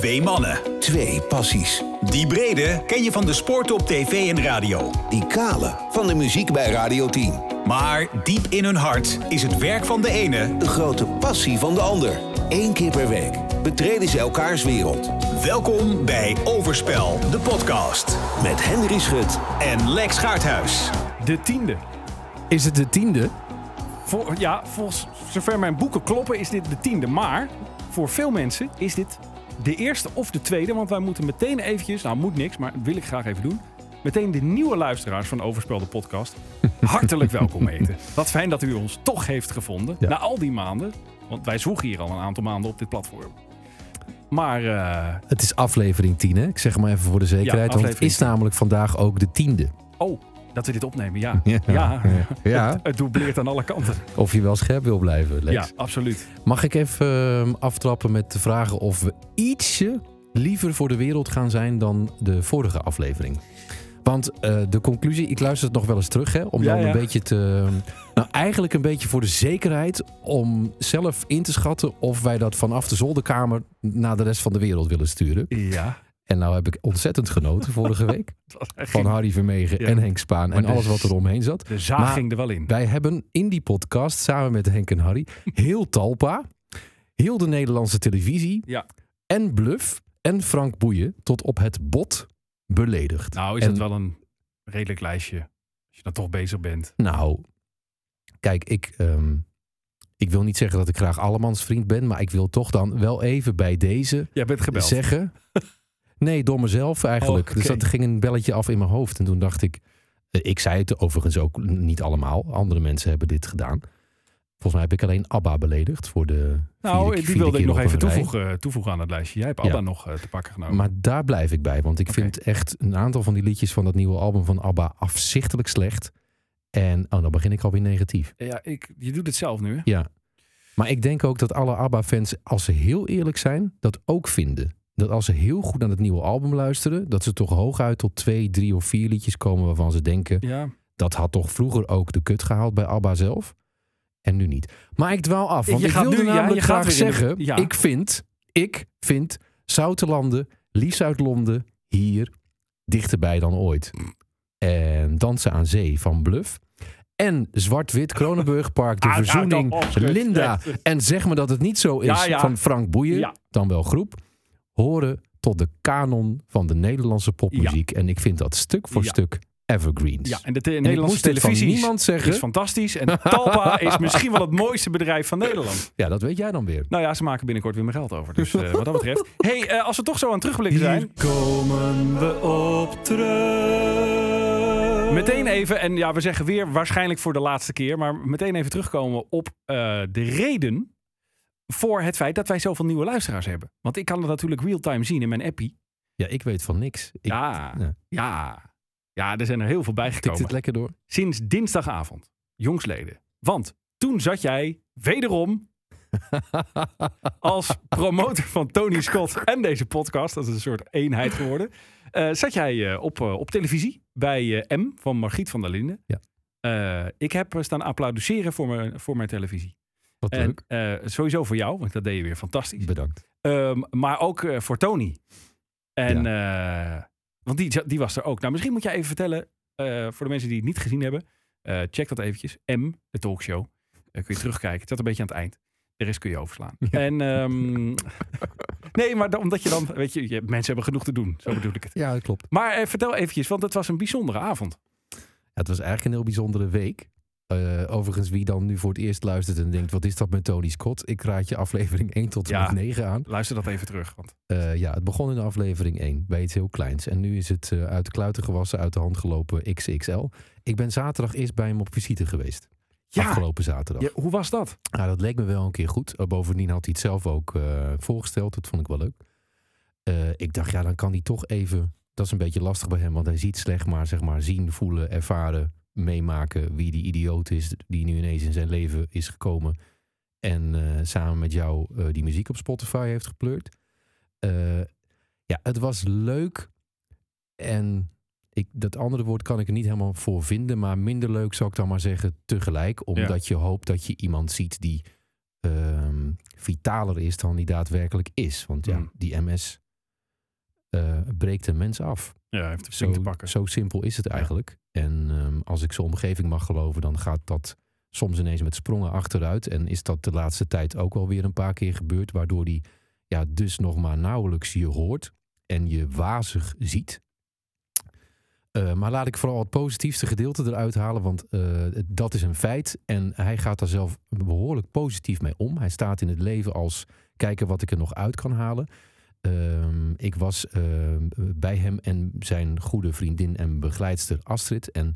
Twee mannen. Twee passies. Die brede ken je van de sport op tv en radio. Die kale van de muziek bij Radio 10. Maar diep in hun hart is het werk van de ene De grote passie van de ander. Eén keer per week betreden ze elkaars wereld. Welkom bij Overspel, de podcast. Met Henry Schut En Lex Gaarthuis. De tiende. Is het de tiende? Voor, ja, volgens zover mijn boeken kloppen is dit de tiende. Maar voor veel mensen is dit de eerste of de tweede. Want wij moeten meteen eventjes, nou moet niks, maar wil ik graag even doen. Meteen de nieuwe luisteraars van Overspel de podcast hartelijk welkom heten. Wat fijn dat u ons toch heeft gevonden. Ja. Na al die maanden. Want wij zwoegen hier al een aantal maanden op dit platform. Maar eh, Het is aflevering 10, hè? Ik zeg maar even voor de zekerheid. want het is 10. namelijk vandaag ook de tiende. oh, dat we dit opnemen, ja. Ja. Ja, Ja. Het, het doubleert aan alle kanten. Of je wel scherp wil blijven, Lex. Ja, absoluut. Mag ik even ehm, aftrappen met te vragen of we ietsje liever voor de wereld gaan zijn dan de vorige aflevering? Want eh, de conclusie, ik luister het nog wel eens terug, hè, om Ja, dan ja. een beetje te. Nou, eigenlijk een beetje voor de zekerheid om zelf in te schatten of wij dat vanaf de zolderkamer naar de rest van de wereld willen sturen. Ja. En nou heb ik ontzettend genoten vorige week van Harry Vermegen Ja. en Henk Spaan en alles wat er omheen zat. De zaag Maar- ging er wel in. Wij hebben in die podcast samen met Henk en Harry heel Talpa, heel de Nederlandse televisie Ja. en Bluff en Frank Boeien tot op het bot beledigd. Nou, is En- het wel een redelijk lijstje. Als je dan toch bezig bent. Nou, kijk, ik, ehm, ik wil niet zeggen dat ik graag allemans vriend ben, maar ik wil toch dan wel even bij deze Jij bent gebeld. zeggen. Nee, door mezelf eigenlijk. Oh, Dus dat ging een belletje af in mijn hoofd. En toen dacht ik, eh, ik zei het overigens ook niet allemaal. Andere mensen hebben dit gedaan. Volgens mij heb ik alleen ABBA beledigd voor de nou, vierde- die wilde ik nog even een rij. toevoegen, toevoegen aan het lijstje. Jij hebt Ja. ABBA nog eh, te pakken genomen. Maar daar blijf ik bij. Want ik vind echt een aantal van die liedjes van dat nieuwe album van ABBA afzichtelijk slecht. En oh, dan begin ik alweer negatief. ja, ik, je doet het zelf nu, hè? Ja. Maar ik denk ook dat alle ABBA-fans, als ze heel eerlijk zijn, dat ook vinden. Dat als ze heel goed naar het nieuwe album luisteren, dat ze toch hooguit tot twee, drie of vier liedjes komen waarvan ze denken, Ja. dat had toch vroeger ook de kut gehaald bij ABBA zelf. En nu niet. Maar ik dwaal af, want Je ik wilde nu- ja, namelijk je graag de- zeggen, ja. ik vind, ik vind Zoutelanden, Lies uit Londen, hier dichterbij dan ooit. En Dansen aan Zee van Bluff. En Zwart-Wit, Kronenburgpark, De Ah, nou, Verzoening. Linda. En zeg me dat het niet zo is Ja, ja. van Frank Boeien, Ja. dan wel groep, horen tot de kanon van de Nederlandse popmuziek. En ik vind dat stuk voor Ja. stuk evergreens. Ja, en de te- En ik Nederlandse moest dit van televisie is- niemand zeggen. is fantastisch. En Talpa is misschien wel het mooiste bedrijf van Nederland. Ja, dat weet jij dan weer. Nou ja, ze maken binnenkort weer mijn geld over. Dus eh, wat dat betreft. hey, eh, als we toch zo aan het terugblikken zijn. komen we op terug. Meteen even, en ja, we zeggen weer waarschijnlijk voor de laatste keer, maar meteen even terugkomen op eh, de reden voor het feit dat wij zoveel nieuwe luisteraars hebben. Want ik kan het natuurlijk real-time zien in mijn appie. Ja, ik weet van niks. Ik ja, ja. ja, ja, er zijn er heel veel bijgekomen. dit lekker door. Sinds dinsdagavond, jongsleden. Want toen zat jij wederom als promotor van Tony Scott en deze podcast, dat is een soort eenheid geworden, eh, zat jij eh, op, eh, op televisie bij M van Margriet van der Linden. Ja. Ik heb staan applaudisseren voor mijn, voor mijn televisie. Wat En leuk. eh, sowieso voor jou, want dat deed je weer fantastisch. Bedankt. Ehm, maar ook eh, voor Tony. En, eh, want die, die was er ook. Nou, misschien moet jij even vertellen, voor de mensen die het niet gezien hebben, check dat eventjes. M, de talkshow. Kun je terugkijken. Het zat een beetje aan het eind. De rest kun je overslaan. En, ehm, nee, maar da- omdat je dan, weet je, je, mensen hebben genoeg te doen. Zo bedoel ik het. Ja, dat klopt. Maar eh, vertel eventjes, want het was een bijzondere avond. Het was eigenlijk een heel bijzondere week. Eh, overigens, wie dan nu voor het eerst luistert en denkt, wat is dat met Tony Scott? Ik raad je aflevering 1 tot en Ja. met 9 aan. Luister dat even terug. Want Eh, ja, het begon in de aflevering 1 bij iets heel kleins. En nu is het eh, uit de kluiten gewassen, uit de hand gelopen XXL. Ik ben zaterdag eerst bij hem op visite geweest. Ja. Afgelopen zaterdag. ja, hoe was dat? Nou, dat leek me wel een keer goed. Bovendien had hij het zelf ook voorgesteld. Dat vond ik wel leuk. Ik dacht, ja, dan kan hij toch even... Dat is een beetje lastig bij hem, want hij ziet slecht maar, zeg maar zien, voelen, ervaren, meemaken wie die idioot is die nu ineens in zijn leven is gekomen. En eh, samen met jou eh, die muziek op Spotify heeft gepleurd. Eh, ja, het was leuk. En ik, dat andere woord kan ik er niet helemaal voor vinden. Maar minder leuk zou ik dan maar zeggen tegelijk. Omdat je hoopt dat je iemand ziet die ehm, vitaler is dan die daadwerkelijk is. Want ja, Mm. die MS breekt een mens af. Ja, heeft Zo, te pakken. zo simpel is het eigenlijk. En ehm, als ik zijn omgeving mag geloven, dan gaat dat soms ineens met sprongen achteruit. En is dat de laatste tijd ook wel weer een paar keer gebeurd, waardoor die ja, dus nog maar nauwelijks je hoort en je wazig ziet. Eh, maar laat ik vooral het positiefste gedeelte eruit halen, want eh, dat is een feit. En hij gaat daar zelf behoorlijk positief mee om. Hij staat in het leven als kijken wat ik er nog uit kan halen. Ehm, ik was ehm, bij hem en zijn goede vriendin en begeleidster Astrid. En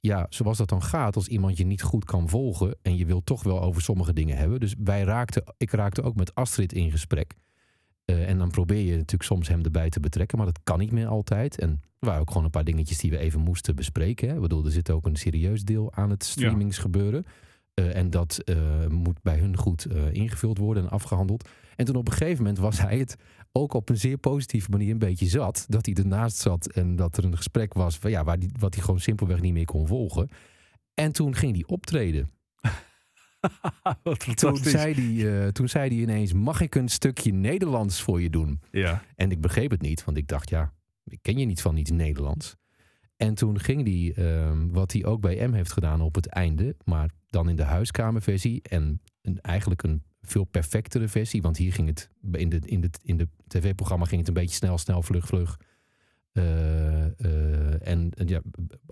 ja, zoals dat dan gaat, als iemand je niet goed kan volgen en je wil toch wel over sommige dingen hebben. Dus wij raakten, ik raakte ook met Astrid in gesprek. Eh, en dan probeer je natuurlijk soms hem erbij te betrekken, maar dat kan niet meer altijd. En er waren ook gewoon een paar dingetjes die we even moesten bespreken. Hè. Ik bedoel, er zit ook een serieus deel aan het streamingsgebeuren. Eh, en dat eh, moet bij hun goed ingevuld worden en afgehandeld. En toen op een gegeven moment was hij het ook op een zeer positieve manier een beetje zat. Dat hij ernaast zat en dat er een gesprek was van, ja, waar die, wat hij gewoon simpelweg niet meer kon volgen. En toen ging hij optreden. Wat Toen zei, hij, eh, toen zei hij ineens, mag ik een stukje Nederlands voor je doen? Ja. En ik begreep het niet, want ik dacht, ja, ik ken je niet van iets Nederlands. En toen ging hij, ehm, wat hij ook bij M heeft gedaan op het einde, maar dan in de huiskamerversie en een, eigenlijk een veel perfectere versie, want hier ging het, in de, in de, in de tv-programma ging het een beetje snel, snel, vlug, vlug. Eh, eh, en ja,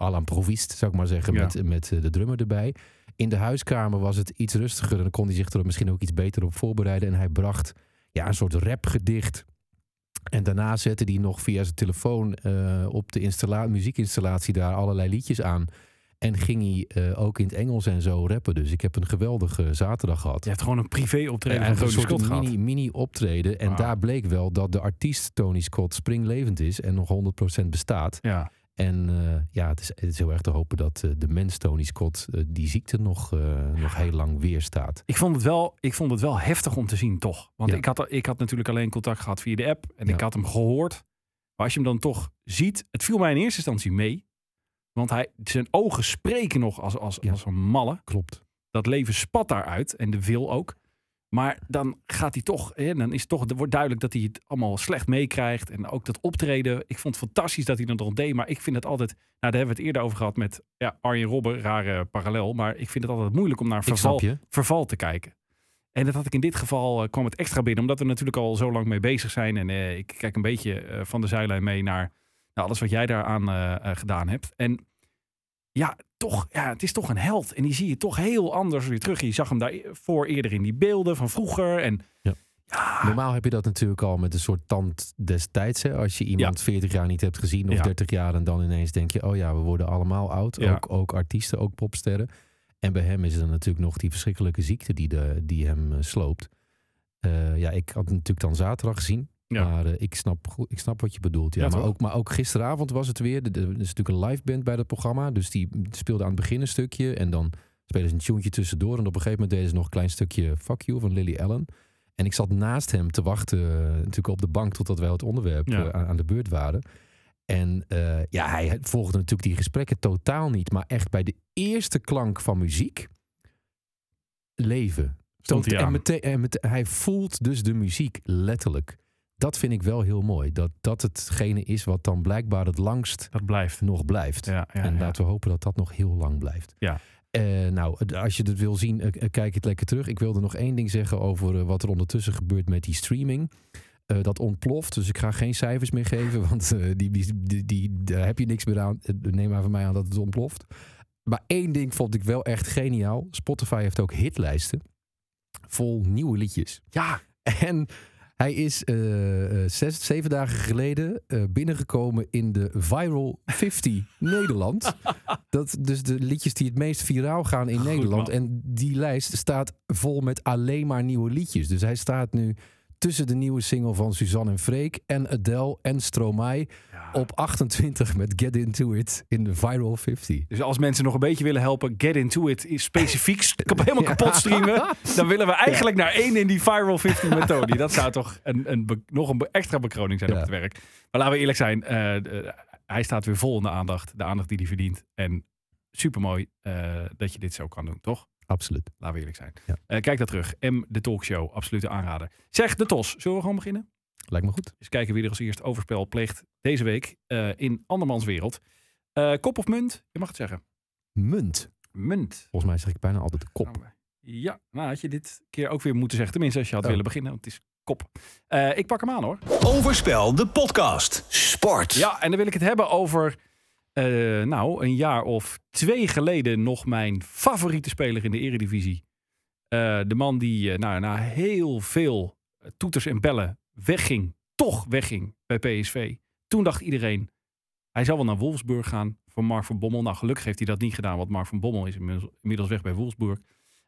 à la improvist, zou ik maar zeggen, Ja. met, met eh, de drummer erbij. In de huiskamer was het iets rustiger en dan kon hij zich er misschien ook iets beter op voorbereiden. En hij bracht ja, een soort rapgedicht. En daarna zette hij nog via zijn telefoon op de installa- muziekinstallatie daar allerlei liedjes aan. En ging hij eh, ook in het Engels en zo rappen. Dus ik heb een geweldige zaterdag gehad. Je hebt gewoon een privé optreden Ja, van Tony Scott gehad. mini, mini optreden. En daar bleek wel dat de artiest Tony Scott springlevend is en nog 100% bestaat. Ja. En eh, ja, het is, het is heel erg te hopen dat eh, de mens Tony Scott eh, die ziekte nog, eh, nog heel lang weerstaat. Ik vond, het wel, ik vond het wel heftig om te zien, toch? Want Ja. ik, had, ik had natuurlijk alleen contact gehad via de app. En Ja. ik had hem gehoord. Maar als je hem dan toch ziet... Het viel mij in eerste instantie mee. Want hij, zijn ogen spreken nog als, als, Ja. als een malle. Klopt. Dat leven spat daaruit. En de wil ook. Maar dan gaat hij toch... Hè, dan is toch, wordt duidelijk dat hij het allemaal slecht meekrijgt. En ook dat optreden. Ik vond het fantastisch dat hij dat nog deed. Maar ik vind het altijd... Nou, daar hebben we het eerder over gehad met ja, Arjen Robben. Rare parallel. Maar ik vind het altijd moeilijk om naar verval verval te kijken. En dat had ik in dit geval, eh, kwam het extra binnen, omdat we natuurlijk al zo lang mee bezig zijn. En eh, ik kijk een beetje eh, van de zijlijn mee naar, naar alles wat jij daaraan eh, eh, gedaan hebt. En ja, toch, ja, het is toch een held. En die zie je toch heel anders weer terug. Je zag hem daarvoor eerder in die beelden van vroeger. En Ja. ja, Normaal heb je dat natuurlijk al met een soort tand destijds. Hè? Als je iemand 40 jaar niet hebt gezien of Ja. 30 jaar en dan ineens denk je, oh ja, we worden allemaal oud. Ook, ook artiesten, ook popsterren. En bij hem is er natuurlijk nog die verschrikkelijke ziekte die, de, die hem eh, sloopt. Ja, ik had natuurlijk dan zaterdag gezien. Ja. Maar eh, ik, snap, ik snap wat je bedoelt. Ja, Ja, maar, toch? ook, maar ook gisteravond was het weer. Er is natuurlijk een live band bij dat programma. Dus die speelde aan het begin een stukje. En dan spelen ze een tuentje tussendoor. En op een gegeven moment deden ze nog een klein stukje Fuck You van Lily Allen. En ik zat naast hem te wachten, eh, natuurlijk op de bank, totdat wij het onderwerp Ja. eh, aan, aan de beurt waren. En ja, hij volgde natuurlijk die gesprekken totaal niet. Maar echt bij de eerste klank van muziek, leven. Stond hij en meteen, en hij voelt dus de muziek letterlijk. Dat vind ik wel heel mooi. Dat dat hetgene is wat dan blijkbaar het langst dat blijft. nog blijft. Ja, ja, en laten we hopen dat dat nog heel lang blijft. Ja. Eh, nou, als je het wil zien, eh, eh, kijk het lekker terug. Ik wilde nog één ding zeggen over wat er ondertussen gebeurt met die streaming. Dat ontploft, dus ik ga geen cijfers meer geven, want die, die, die, daar heb je niks meer aan. Neem maar van mij aan dat het ontploft. Maar één ding vond ik wel echt geniaal. Spotify heeft ook hitlijsten vol nieuwe liedjes. Ja, En hij is eh, eh, zes, zeven dagen geleden eh, binnengekomen in de Viral 50 Nederland. Dat, dus de liedjes die het meest viraal gaan in Goed, Nederland. man. En die lijst staat vol met alleen maar nieuwe liedjes. Dus hij staat nu tussen de nieuwe single van Suzanne en Freek en Adele en Stromae. Op 28 met Get Into It in de Viral 50. Dus als mensen nog een beetje willen helpen, get into it, is specifiek st- helemaal Ja. kapot streamen. Dan willen we eigenlijk naar één in die Viral 50 met Tony. Dat zou toch een, een nog een extra bekroning zijn Ja. op het werk. Maar laten we eerlijk zijn, eh, eh, hij staat weer vol in de aandacht. De aandacht die hij verdient. En supermooi eh dat je dit zo kan doen, toch? Absoluut. Laten we eerlijk zijn. Kijk daar terug. M, de talkshow, absolute aanrader. Zeg, de TOS. Zullen we gewoon beginnen? Lijkt me goed. Dus kijken wie er als eerst overspel pleegt deze week eh, in andermans wereld. Eh, kop of munt? Je mag het zeggen. Munt. Munt. Volgens mij zeg ik bijna altijd kop. Ja, nou had je dit keer ook weer moeten zeggen. Tenminste, als je had Oh. willen beginnen, want het is kop. Eh, ik pak hem aan hoor. Overspel, de podcast. Sport. Ja, en dan wil ik het hebben over, eh, nou, een jaar of twee geleden nog mijn favoriete speler in de eredivisie. Eh, de man die eh, nou, na heel veel toeters en bellen wegging, toch wegging bij PSV. Toen dacht iedereen, hij zal wel naar Wolfsburg gaan voor Mark van Bommel. Nou, gelukkig heeft hij dat niet gedaan, want Mark van Bommel is inmiddels, weg bij Wolfsburg.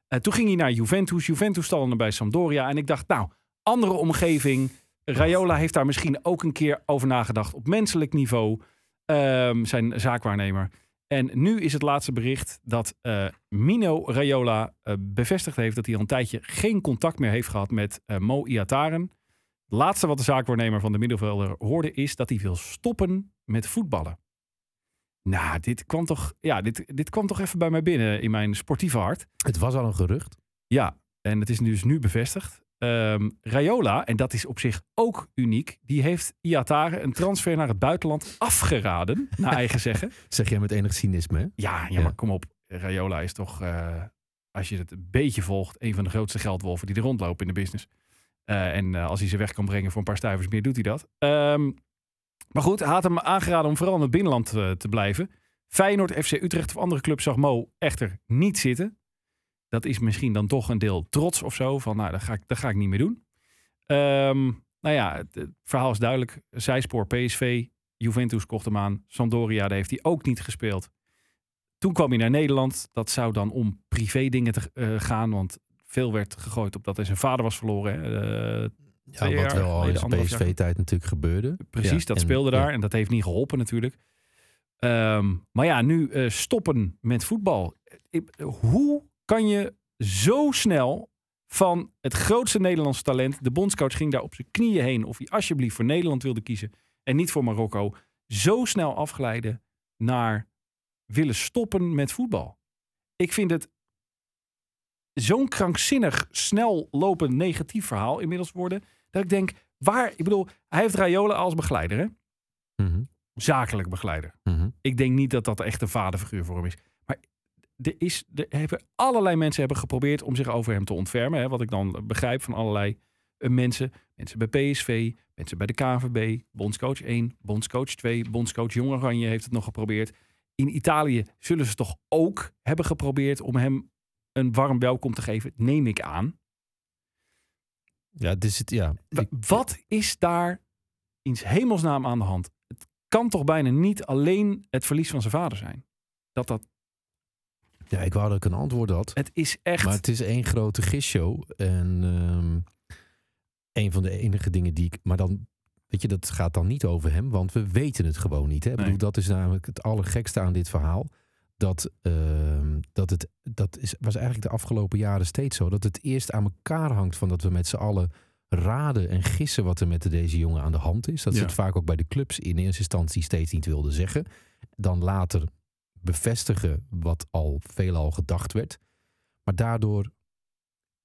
Eh, toen ging hij naar Juventus. Juventus stalde bij Sampdoria. En ik dacht, nou, andere omgeving. Raiola heeft daar misschien ook een keer over nagedacht op menselijk niveau. Ehm, zijn zaakwaarnemer. En nu is het laatste bericht dat eh, Mino Raiola eh, bevestigd heeft dat hij al een tijdje geen contact meer heeft gehad met Mo Iataren. Het laatste wat de zaakwaarnemer van de middenvelder hoorde is dat hij wil stoppen met voetballen. Nou, dit kwam toch, ja, dit, dit kwam toch even bij mij binnen in mijn sportieve hart. Het was al een gerucht. Ja, en het is dus nu bevestigd. Ehm Raiola, en dat is op zich ook uniek, die heeft Iatare een transfer naar het buitenland afgeraden, naar eigen zeggen. Zeg jij met enig cynisme, hè? Ja, ja, Ja. maar kom op. Raiola is toch, eh, als je het een beetje volgt, een van de grootste geldwolven die er rondlopen in de business. Eh, en eh, als hij ze weg kan brengen voor een paar stuivers meer, doet hij dat. Ehm, maar goed, had hem aangeraden om vooral in het binnenland eh, te blijven. Feyenoord, FC Utrecht of andere clubs zag Mo echter niet zitten. Dat is misschien dan toch een deel trots of zo. Van nou, dat ga ik, dat ga ik niet meer doen. Ehm, nou ja, het, verhaal is duidelijk. Zijspoor PSV, Juventus kocht hem aan. Sampdoria, daar heeft hij ook niet gespeeld. Toen kwam hij naar Nederland. Dat zou dan om privé dingen te gaan. Want veel werd gegooid op dat hij zijn vader was verloren. hè. Eh, Ja, wat wel al in jaar PSV-tijd natuurlijk gebeurde. Precies, Ja, dat en- speelde ja. daar. En dat heeft niet geholpen natuurlijk. Ehm, maar ja, nu eh, stoppen met voetbal. Hoe kan je zo snel van het grootste Nederlandse talent... de bondscoach ging daar op zijn knieën heen... of hij alsjeblieft voor Nederland wilde kiezen... en niet voor Marokko... zo snel afglijden naar willen stoppen met voetbal. Ik vind het zo'n krankzinnig, snel lopend negatief verhaal inmiddels worden... dat ik denk, waar... Ik bedoel, hij heeft Raiola als begeleider, hè? Mhm, zakelijk begeleider. mhm. Ik denk niet dat dat echt een vaderfiguur voor hem is. Maar er, is, er hebben allerlei mensen hebben geprobeerd om zich over hem te ontfermen. Hè, wat ik dan begrijp van allerlei eh, mensen. Mensen bij PSV, mensen bij de KNVB, bondscoach 1, bondscoach 2, bondscoach Jong Oranje heeft het nog geprobeerd. In Italië zullen ze toch ook hebben geprobeerd om hem een warm welkom te geven, neem ik aan. Ja, het is het, ja. Wat is daar in hemelsnaam aan de hand? Het kan toch bijna niet alleen het verlies van zijn vader zijn. Dat dat, ja, ik wou dat ik een antwoord had. het is echt. Maar het is één grote gisshow. En ehm, een van de enige dingen die ik. Maar dan. Weet je, dat gaat dan niet over hem, want we weten het gewoon niet. Hè? Ik bedoel, dat is namelijk het allergekste aan dit verhaal. Dat, ehm, dat het. Dat is, was eigenlijk de afgelopen jaren steeds zo. Dat het eerst aan elkaar hangt van dat we met z'n allen raden en gissen wat er met deze jongen aan de hand is. Dat ze Ja. het vaak ook bij de clubs in eerste instantie steeds niet wilden zeggen. Dan later bevestigen wat al veelal gedacht werd. Maar daardoor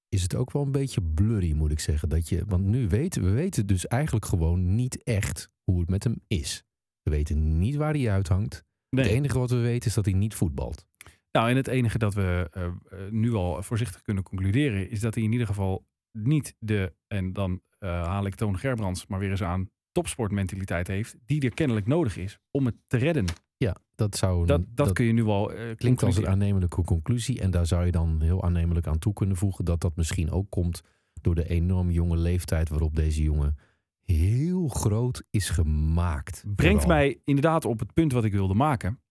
is het ook wel een beetje blurry, moet ik zeggen. Dat je, want nu weten we weten dus eigenlijk gewoon niet echt hoe het met hem is. We weten niet waar hij uithangt. Nee. Het enige wat we weten is dat hij niet voetbalt. Nou, en het enige dat we eh, eh, nu al voorzichtig kunnen concluderen, is dat hij in ieder geval niet de, en dan eh, haal ik Toon Gerbrands maar weer eens aan, topsportmentaliteit heeft, die er kennelijk nodig is om het te redden. Ja, dat zou. Dat, dat, kun je nu eh, klinkt als een aannemelijke conclusie. En daar zou je dan heel aannemelijk aan toe kunnen voegen dat dat misschien ook komt door de enorm jonge leeftijd waarop deze jongen heel groot is gemaakt. brengt Vooral. mij inderdaad op het punt wat ik wilde maken.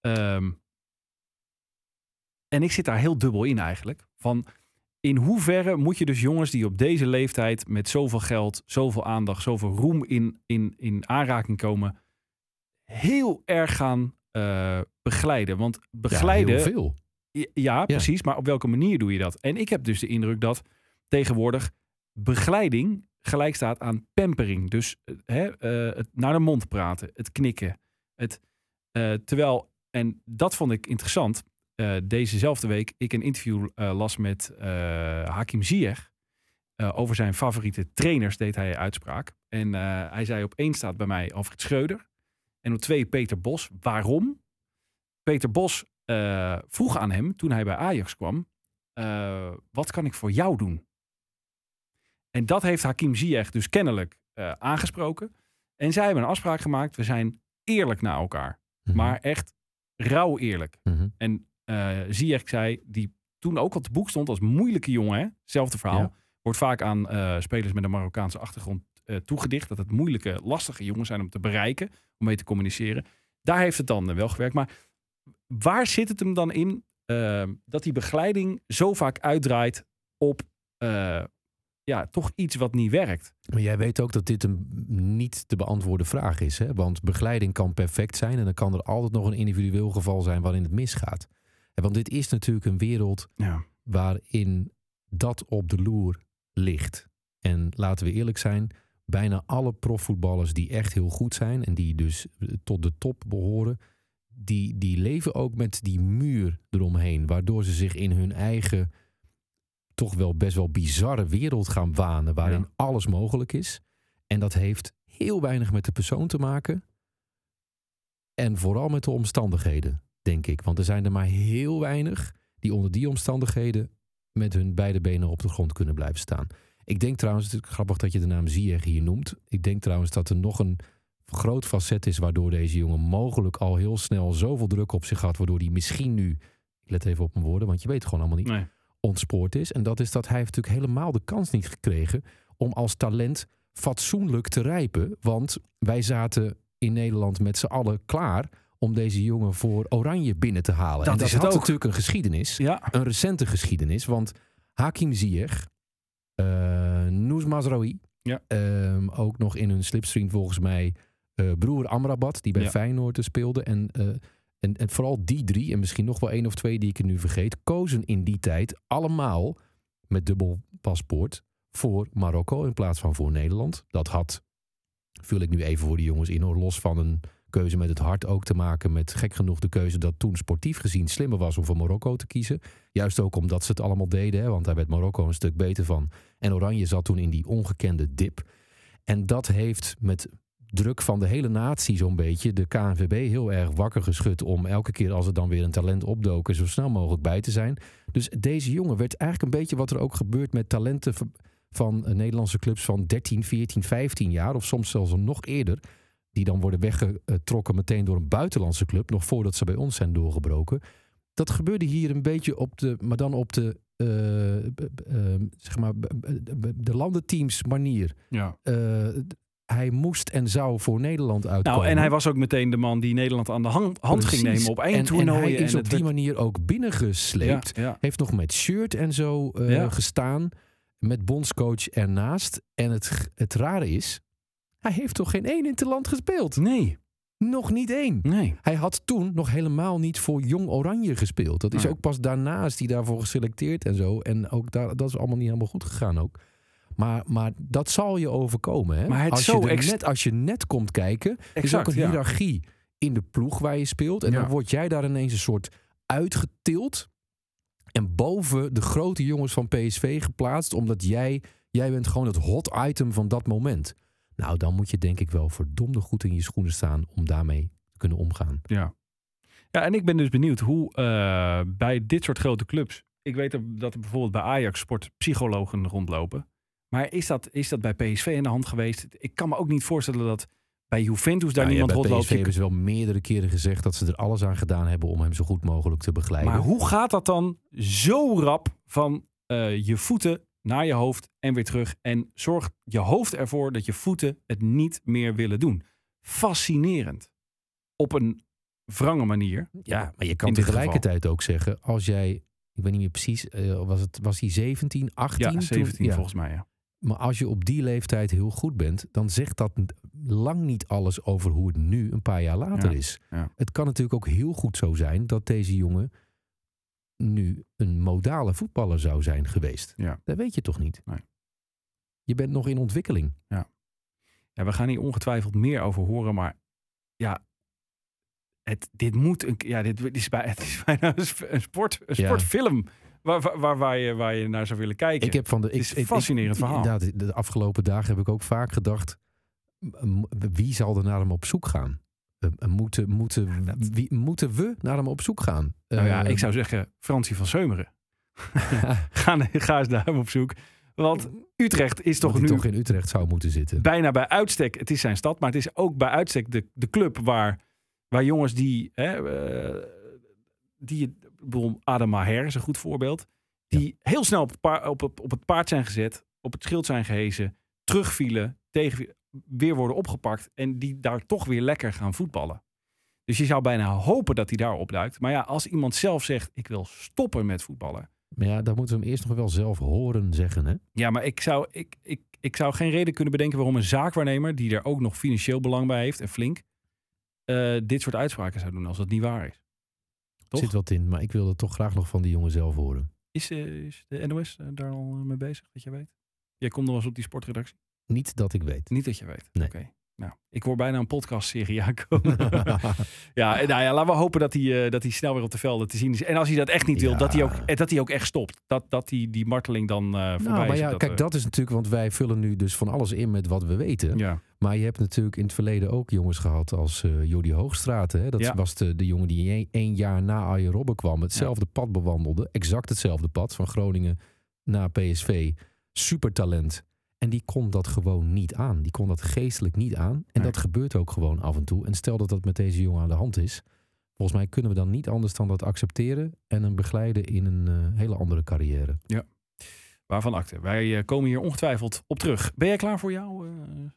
Ehm, en ik zit daar heel dubbel in eigenlijk. Van in hoeverre moet je dus jongens die op deze leeftijd met zoveel geld, zoveel aandacht, zoveel roem in, in, in aanraking komen, heel erg gaan eh, begeleiden? Want Ja, begeleiden. heel veel. Ja, ja, precies. Maar op welke manier doe je dat? En ik heb dus de indruk dat tegenwoordig begeleiding gelijk staat aan pampering. Dus eh, hè, eh, het naar de mond praten, het knikken. Het, eh, terwijl, en dat vond ik interessant, dezezelfde week ik een interview las met Hakim Ziyech. Over zijn favoriete trainers deed hij uitspraak. En hij zei op één staat bij mij Alfred Schreuder. En op twee Peter Bos. Waarom? Peter Bos vroeg aan hem toen hij bij Ajax kwam. wat kan ik voor jou doen? En dat heeft Hakim Ziyech dus kennelijk eh, aangesproken. En zij hebben een afspraak gemaakt. We zijn eerlijk naar elkaar. Mhm. Maar echt rauw eerlijk. Mhm. En eh Ziyech zei, die toen ook al te boek stond als moeilijke jongen. Hè? Hetzelfde verhaal. Ja. Wordt vaak aan eh, spelers met een Marokkaanse achtergrond toegedicht. Dat het moeilijke, lastige jongens zijn om te bereiken. Om mee te communiceren. Daar heeft het dan wel gewerkt. Maar waar zit het hem dan in dat die begeleiding zo vaak uitdraait op ja, toch iets wat niet werkt? Maar jij weet ook dat dit een niet te beantwoorden vraag is. Hè? Want begeleiding kan perfect zijn en dan kan er altijd nog een individueel geval zijn waarin het misgaat. En Want dit is natuurlijk een wereld Ja. waarin dat op de loer ligt. En laten we eerlijk zijn, bijna alle profvoetballers die echt heel goed zijn en die dus eh, tot de top behoren, die, die leven ook met die muur eromheen, waardoor ze zich in hun eigen toch wel best wel bizarre wereld gaan wanen, waarin Ja. alles mogelijk is. En dat heeft heel weinig met de persoon te maken. En vooral met de omstandigheden, denk ik. Want er zijn er maar heel weinig die onder die omstandigheden met hun beide benen op de grond kunnen blijven staan. Ik denk trouwens, het is grappig dat je de naam Ziyech hier noemt. Ik denk trouwens dat er nog een groot facet is waardoor deze jongen mogelijk al heel snel zoveel druk op zich had, waardoor hij misschien nu, ik let even op mijn woorden, want je weet het gewoon allemaal niet, Nee. Ontspoord is. En dat is dat hij heeft natuurlijk helemaal de kans niet gekregen om als talent fatsoenlijk te rijpen. Want wij zaten in Nederland met z'n allen klaar om deze jongen voor Oranje binnen te halen. Dat en dat is het had ook. natuurlijk een geschiedenis. Ja. Een recente geschiedenis. Want Hakim Ziyech, eh Noes Mazraoui, Ja. ehm, ook nog in hun slipstream volgens mij eh, broer Amrabat, die bij Ja. Feyenoord speelde. En, eh, en, vooral die drie, en misschien nog wel één of twee die ik er nu vergeet, kozen in die tijd allemaal met dubbel paspoort voor Marokko in plaats van voor Nederland. Dat had, vul ik nu even voor die jongens in, hoor, los van een keuze met het hart ook te maken met gek genoeg de keuze dat toen sportief gezien slimmer was om voor Marokko te kiezen. Juist ook omdat ze het allemaal deden, hè, want daar werd Marokko een stuk beter van. En Oranje zat toen in die ongekende dip. En dat heeft met druk van de hele natie zo'n beetje de KNVB heel erg wakker geschud om elke keer als er dan weer een talent opdoken zo snel mogelijk bij te zijn. Dus deze jongen werd eigenlijk een beetje wat er ook gebeurt met talenten van Nederlandse clubs van 13, 14, 15 jaar of soms zelfs nog eerder. Die dan worden weggetrokken meteen door een buitenlandse club, nog voordat ze bij ons zijn doorgebroken. Dat gebeurde hier een beetje op de, maar dan op de, eh, b- b- eh, zeg maar, de landenteams manier. ja. Eh, hij moest en zou voor Nederland uitkomen. Nou, en hij was ook meteen de man die Nederland aan de hand, hand ging nemen op En- eindtoernooien. En hij is en op het die werd- manier ook binnengesleept. Ja, ja. Heeft nog met shirt en zo eh, Ja. gestaan. Met bondscoach ernaast. En het, het rare is, hij heeft toch geen één interland gespeeld? Nee, Nog niet één. nee. Hij had toen nog helemaal niet voor Jong Oranje gespeeld. Dat is ook pas daarna is hij daarvoor geselecteerd en zo. En ook daar, dat is allemaal niet helemaal goed gegaan ook. Maar, maar dat zal je overkomen. Hè? Maar het als, zo je net, als je net komt kijken, is ook een ja. hiërarchie in de ploeg waar je speelt. En Ja. dan word jij daar ineens een soort uitgetild. En boven de grote jongens van PSV geplaatst. Omdat jij, jij bent gewoon het hot item van dat moment. Nou, dan moet je denk ik wel verdomde goed in je schoenen staan om daarmee te kunnen omgaan. Ja. ja, en ik ben dus benieuwd hoe eh, bij dit soort grote clubs. Ik weet dat er bijvoorbeeld bij Ajax sportpsychologen rondlopen. Maar is dat, is dat bij PSV in de hand geweest? Ik kan me ook niet voorstellen dat bij Juventus daar Nou ja, niemand bij rondloopt. PSV hebben ze wel meerdere keren gezegd dat ze er alles aan gedaan hebben om hem zo goed mogelijk te begeleiden. Maar hoe gaat dat dan zo rap van eh, je voeten naar je hoofd en weer terug? En zorgt je hoofd ervoor dat je voeten het niet meer willen doen? Fascinerend. Op een wrange manier. Ja, maar je kan tegelijkertijd ook zeggen, als jij, ik weet niet meer precies, eh, was, het, was hij 17, 18? Ja, toen? 17 Ja. volgens mij. Ja. Maar als je op die leeftijd heel goed bent, dan zegt dat lang niet alles over hoe het nu een paar jaar later Ja, is. ja. Het kan natuurlijk ook heel goed zo zijn dat deze jongen nu een modale voetballer zou zijn geweest. Ja. Dat weet je toch niet? Nee. Je bent nog in ontwikkeling. Ja, we gaan hier ongetwijfeld meer over horen, maar ja, het, dit moet een, ja, dit is, bij, het is bijna een sp- een, sport, een Ja. Waar, waar, waar, waar je, waar je naar zou willen kijken. Ik heb van de. Het is ik, een fascinerend ik- verhaal. Inderdaad, de afgelopen dagen heb ik ook vaak gedacht: wie zal er naar hem op zoek gaan? Eh, eh, moeten, moeten, dat- wie, moeten we naar hem op zoek gaan? nou ja, Eh, ik zou zeggen Fransie van Seumeren. ga, ga eens naar hem op zoek. Want Utrecht is toch nu toch in Utrecht zou moeten zitten. bijna bij uitstek, het is zijn stad, maar het is ook bij uitstek de, de club waar, waar jongens die, hè, die, Adam Maher is een goed voorbeeld, die heel snel op het, paard, op, op het paard zijn gezet, op het schild zijn gehezen, terugvielen, tegen, weer worden opgepakt en die daar toch weer lekker gaan voetballen. Dus je zou bijna hopen dat hij daar opduikt. Maar ja, als iemand zelf zegt, ik wil stoppen met voetballen. Maar ja, dan moeten we hem eerst nog wel zelf horen zeggen. Hè? Ja, maar ik zou, ik, ik, ik zou geen reden kunnen bedenken waarom een zaakwaarnemer, die er ook nog financieel belang bij heeft en flink, eh, dit soort uitspraken zou doen als dat niet waar is. Toch? Zit wat in, maar ik wilde toch graag nog van die jongen zelf horen. Is, eh, is de NOS eh, daar al mee bezig, dat jij weet? Jij komt nog eens op die sportredactie? Niet dat ik weet. Niet dat je weet. Nee. Oké. Nou, ik hoor bijna een podcastserie aankomen. ja, nou ja, laten we hopen dat hij, eh, dat hij snel weer op de velden te zien is. En als hij dat echt niet wil, dat hij ook, eh, dat hij ook echt stopt. Dat, dat die, die marteling dan eh voorbij Nou, maar ja, dat, kijk, dat is natuurlijk, want wij vullen nu dus van alles in met wat we weten. Ja, Maar je hebt natuurlijk in het verleden ook jongens gehad als eh Jordi Hoogstraten. Hè? Dat Ja. was de, de jongen die één, één jaar na Arjen Robben kwam. Hetzelfde pad bewandelde. Exact hetzelfde pad van Groningen naar PSV. Supertalent. En die kon dat gewoon niet aan. Die kon dat geestelijk niet aan. En Nee. dat gebeurt ook gewoon af en toe. En stel dat dat met deze jongen aan de hand is. Volgens mij kunnen we dan niet anders dan dat accepteren. En hem begeleiden in een eh, hele andere carrière. waarvan akte. Wij eh, komen hier ongetwijfeld op terug. Ben jij klaar voor jou? eh?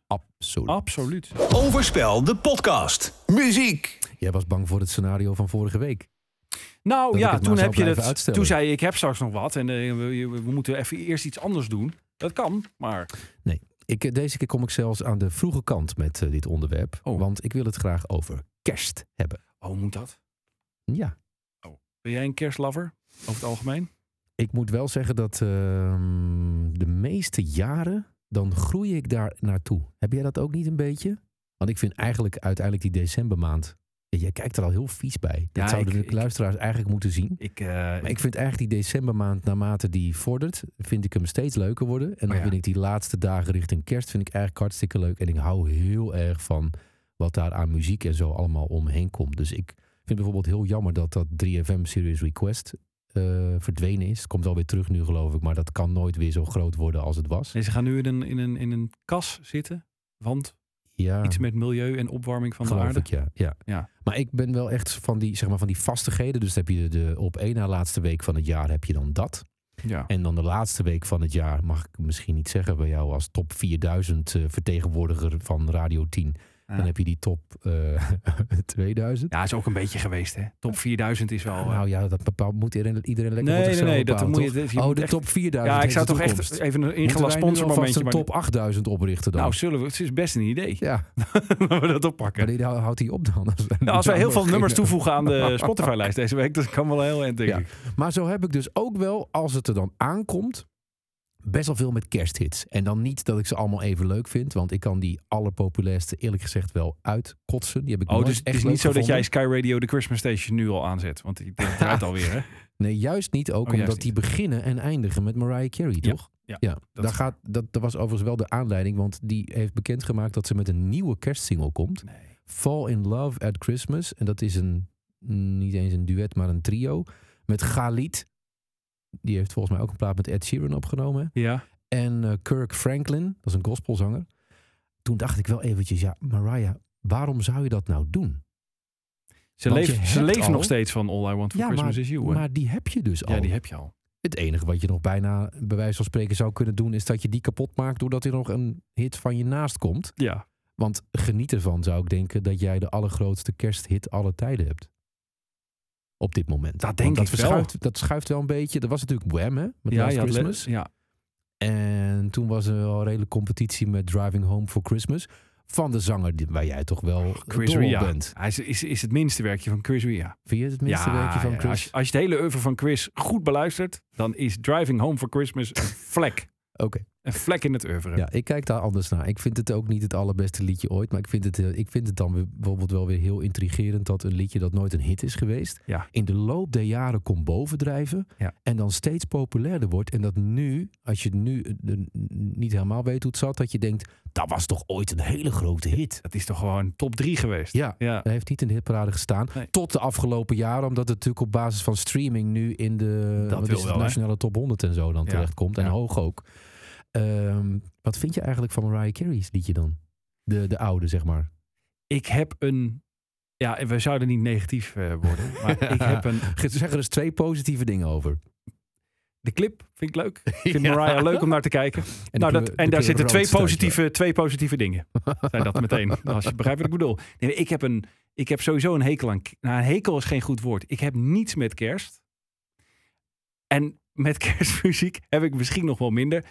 Absoluut. absoluut. Overspel, de podcast. Muziek. Jij was bang voor het scenario van vorige week. Nou Dat ja, toen heb je het. uitstellen. Toen zei je, ik heb straks nog wat en we, we moeten even eerst iets anders doen. Dat kan, maar Ik, eh, deze keer kom ik zelfs aan de vroege kant met eh, dit onderwerp. Oh. Want ik wil het graag over kerst hebben. oh, moet dat? Ja, Ben jij een kerstlover over het algemeen? ik moet wel zeggen dat ehm, de meeste jaren, dan groei ik daar naartoe. Heb jij dat ook niet een beetje? Want ik vind eigenlijk uiteindelijk die decembermaand, jij kijkt er al heel vies bij. Dat zouden ik- de ik- luisteraars eigenlijk moeten zien. Ik, eh, Maar ik vind eigenlijk die decembermaand, naarmate die vordert, vind ik hem steeds leuker worden. En dan Oh ja. vind ik die laatste dagen richting kerst vind ik eigenlijk hartstikke leuk. En ik hou heel erg van wat daar aan muziek en zo allemaal omheen komt. Dus ik vind bijvoorbeeld heel jammer dat dat 3FM Serious Request eh, verdwenen is. Komt alweer terug nu geloof ik, maar dat kan nooit weer zo groot worden als het was. nee, ze gaan nu in een, in, een, in een kas zitten. Want Ja, iets met milieu en opwarming van de aarde. ik, ja, ja. Ja. Maar ik ben wel echt van die, zeg maar, van die vastigheden. Dus heb je de, de op één na laatste week van het jaar heb je dan dat. Ja. En dan de laatste week van het jaar, mag ik misschien niet zeggen bij jou als top 4000 eh, vertegenwoordiger van Radio 10. Ja. Dan heb je die top eh 2000. ja, is ook een beetje geweest, hè? Top 4000 is wel. eh, nou ja, dat bepaalt, moet iedereen, iedereen lekker nee, nee, nee. Dat moet je, oh, de echt- top 4000 Ja, ik zou de toch echt even een alvast sponsormomentje. een Maar... top 8000 oprichten dan? Nou, zullen we? Het is best een idee. ja, dat we dat oppakken. wanneer hou- houdt hij op dan? Als, Nou, als wij heel veel nummers toevoegen aan de Spotify-lijst deze week, dat kan wel heel eind, denk Ja. ik. Maar zo heb ik dus ook wel, als het er dan aankomt, best wel veel met kersthits. En dan niet dat ik ze allemaal even leuk vind, want ik kan die allerpopulairste eerlijk gezegd wel uitkotsen. Die heb ik Oh, nooit dus het echt is leuk niet zo dat jij. Sky Radio de Christmas Station nu al aanzet. Want die draait alweer, hè? Nee, juist niet. Ook Oh, omdat die beginnen en eindigen met Mariah Carey, Ja, toch? ja, ja dat daar is gaat, dat, dat was overigens wel de aanleiding, want die heeft bekendgemaakt dat ze met een nieuwe kerstsingle komt. Nee. Fall in Love at Christmas. En dat is een, niet eens een duet, maar een trio. Met Galit. Die heeft volgens mij ook een plaat met Ed Sheeran opgenomen. Ja. En eh, Kirk Franklin, dat is een gospelzanger. Toen dacht ik wel eventjes, ja, Mariah, waarom zou je dat nou doen? Ze leeft, ze leeft al- nog steeds van All I Want For Ja, Christmas maar, Is You, hè? maar die heb je dus al. ja, die heb je al. Het enige wat je nog bijna, bij wijze van spreken, zou kunnen doen, is dat je die kapot maakt doordat er nog een hit van je naast komt. Ja. Want geniet ervan, zou ik denken, dat jij de allergrootste kersthit aller tijden hebt. Op dit moment. Dat denk Want ik wel. verschuift, Dat schuift wel een beetje. Er was natuurlijk Wham, hè? Met Ja, Last ja, Christmas. ja. En toen was er wel een redelijke competitie met Driving Home for Christmas. Van de zanger die- waar jij toch wel Chris op Ria. bent. Hij is, is, is het minste werkje van Chris Ria. Vind je het minste werkje van Chris? Als, je- als je het hele oeuvre van Chris goed beluistert, dan is Driving Home for Christmas een vlek. Oké. Een vlek in het oeuvre. Ja, ik kijk daar anders naar. Ik vind het ook niet het allerbeste liedje ooit. Maar ik vind het, ik vind het dan weer- bijvoorbeeld wel weer heel intrigerend dat een liedje dat nooit een hit is geweest. Ja. In de loop der jaren komt bovendrijven. Ja. En dan steeds populairder wordt. En dat nu, als je nu eh, niet helemaal weet hoe het zat, dat je denkt, dat was toch ooit een hele grote hit. Dat is toch gewoon top 3 geweest. Ja, Ja. hij heeft niet in de hitparade gestaan. Nee. Tot de afgelopen jaren, omdat het natuurlijk op basis van streaming nu in de Dat wat wil is het, wel, hè? nationale top 100 en zo dan Ja. terechtkomt. En hoog ook. Ehm, wat vind je eigenlijk van Mariah Carey's liedje dan? De, de oude, zeg maar. Ik heb een... Ja, we zouden niet negatief eh, worden. Maar ik heb een... Zeg er dus twee positieve dingen over. De clip vind ik leuk. Ik vind Ja. Mariah leuk om naar te kijken. En nou, dat, kleur- en daar zitten twee positieve, twee positieve dingen. Zijn dat meteen. Als je begrijpt wat ik bedoel. Nee, ik, heb een, ik heb sowieso een hekel aan... Nou, een hekel is geen goed woord. Ik heb niets met kerst. En met kerstmuziek heb ik misschien nog wel minder.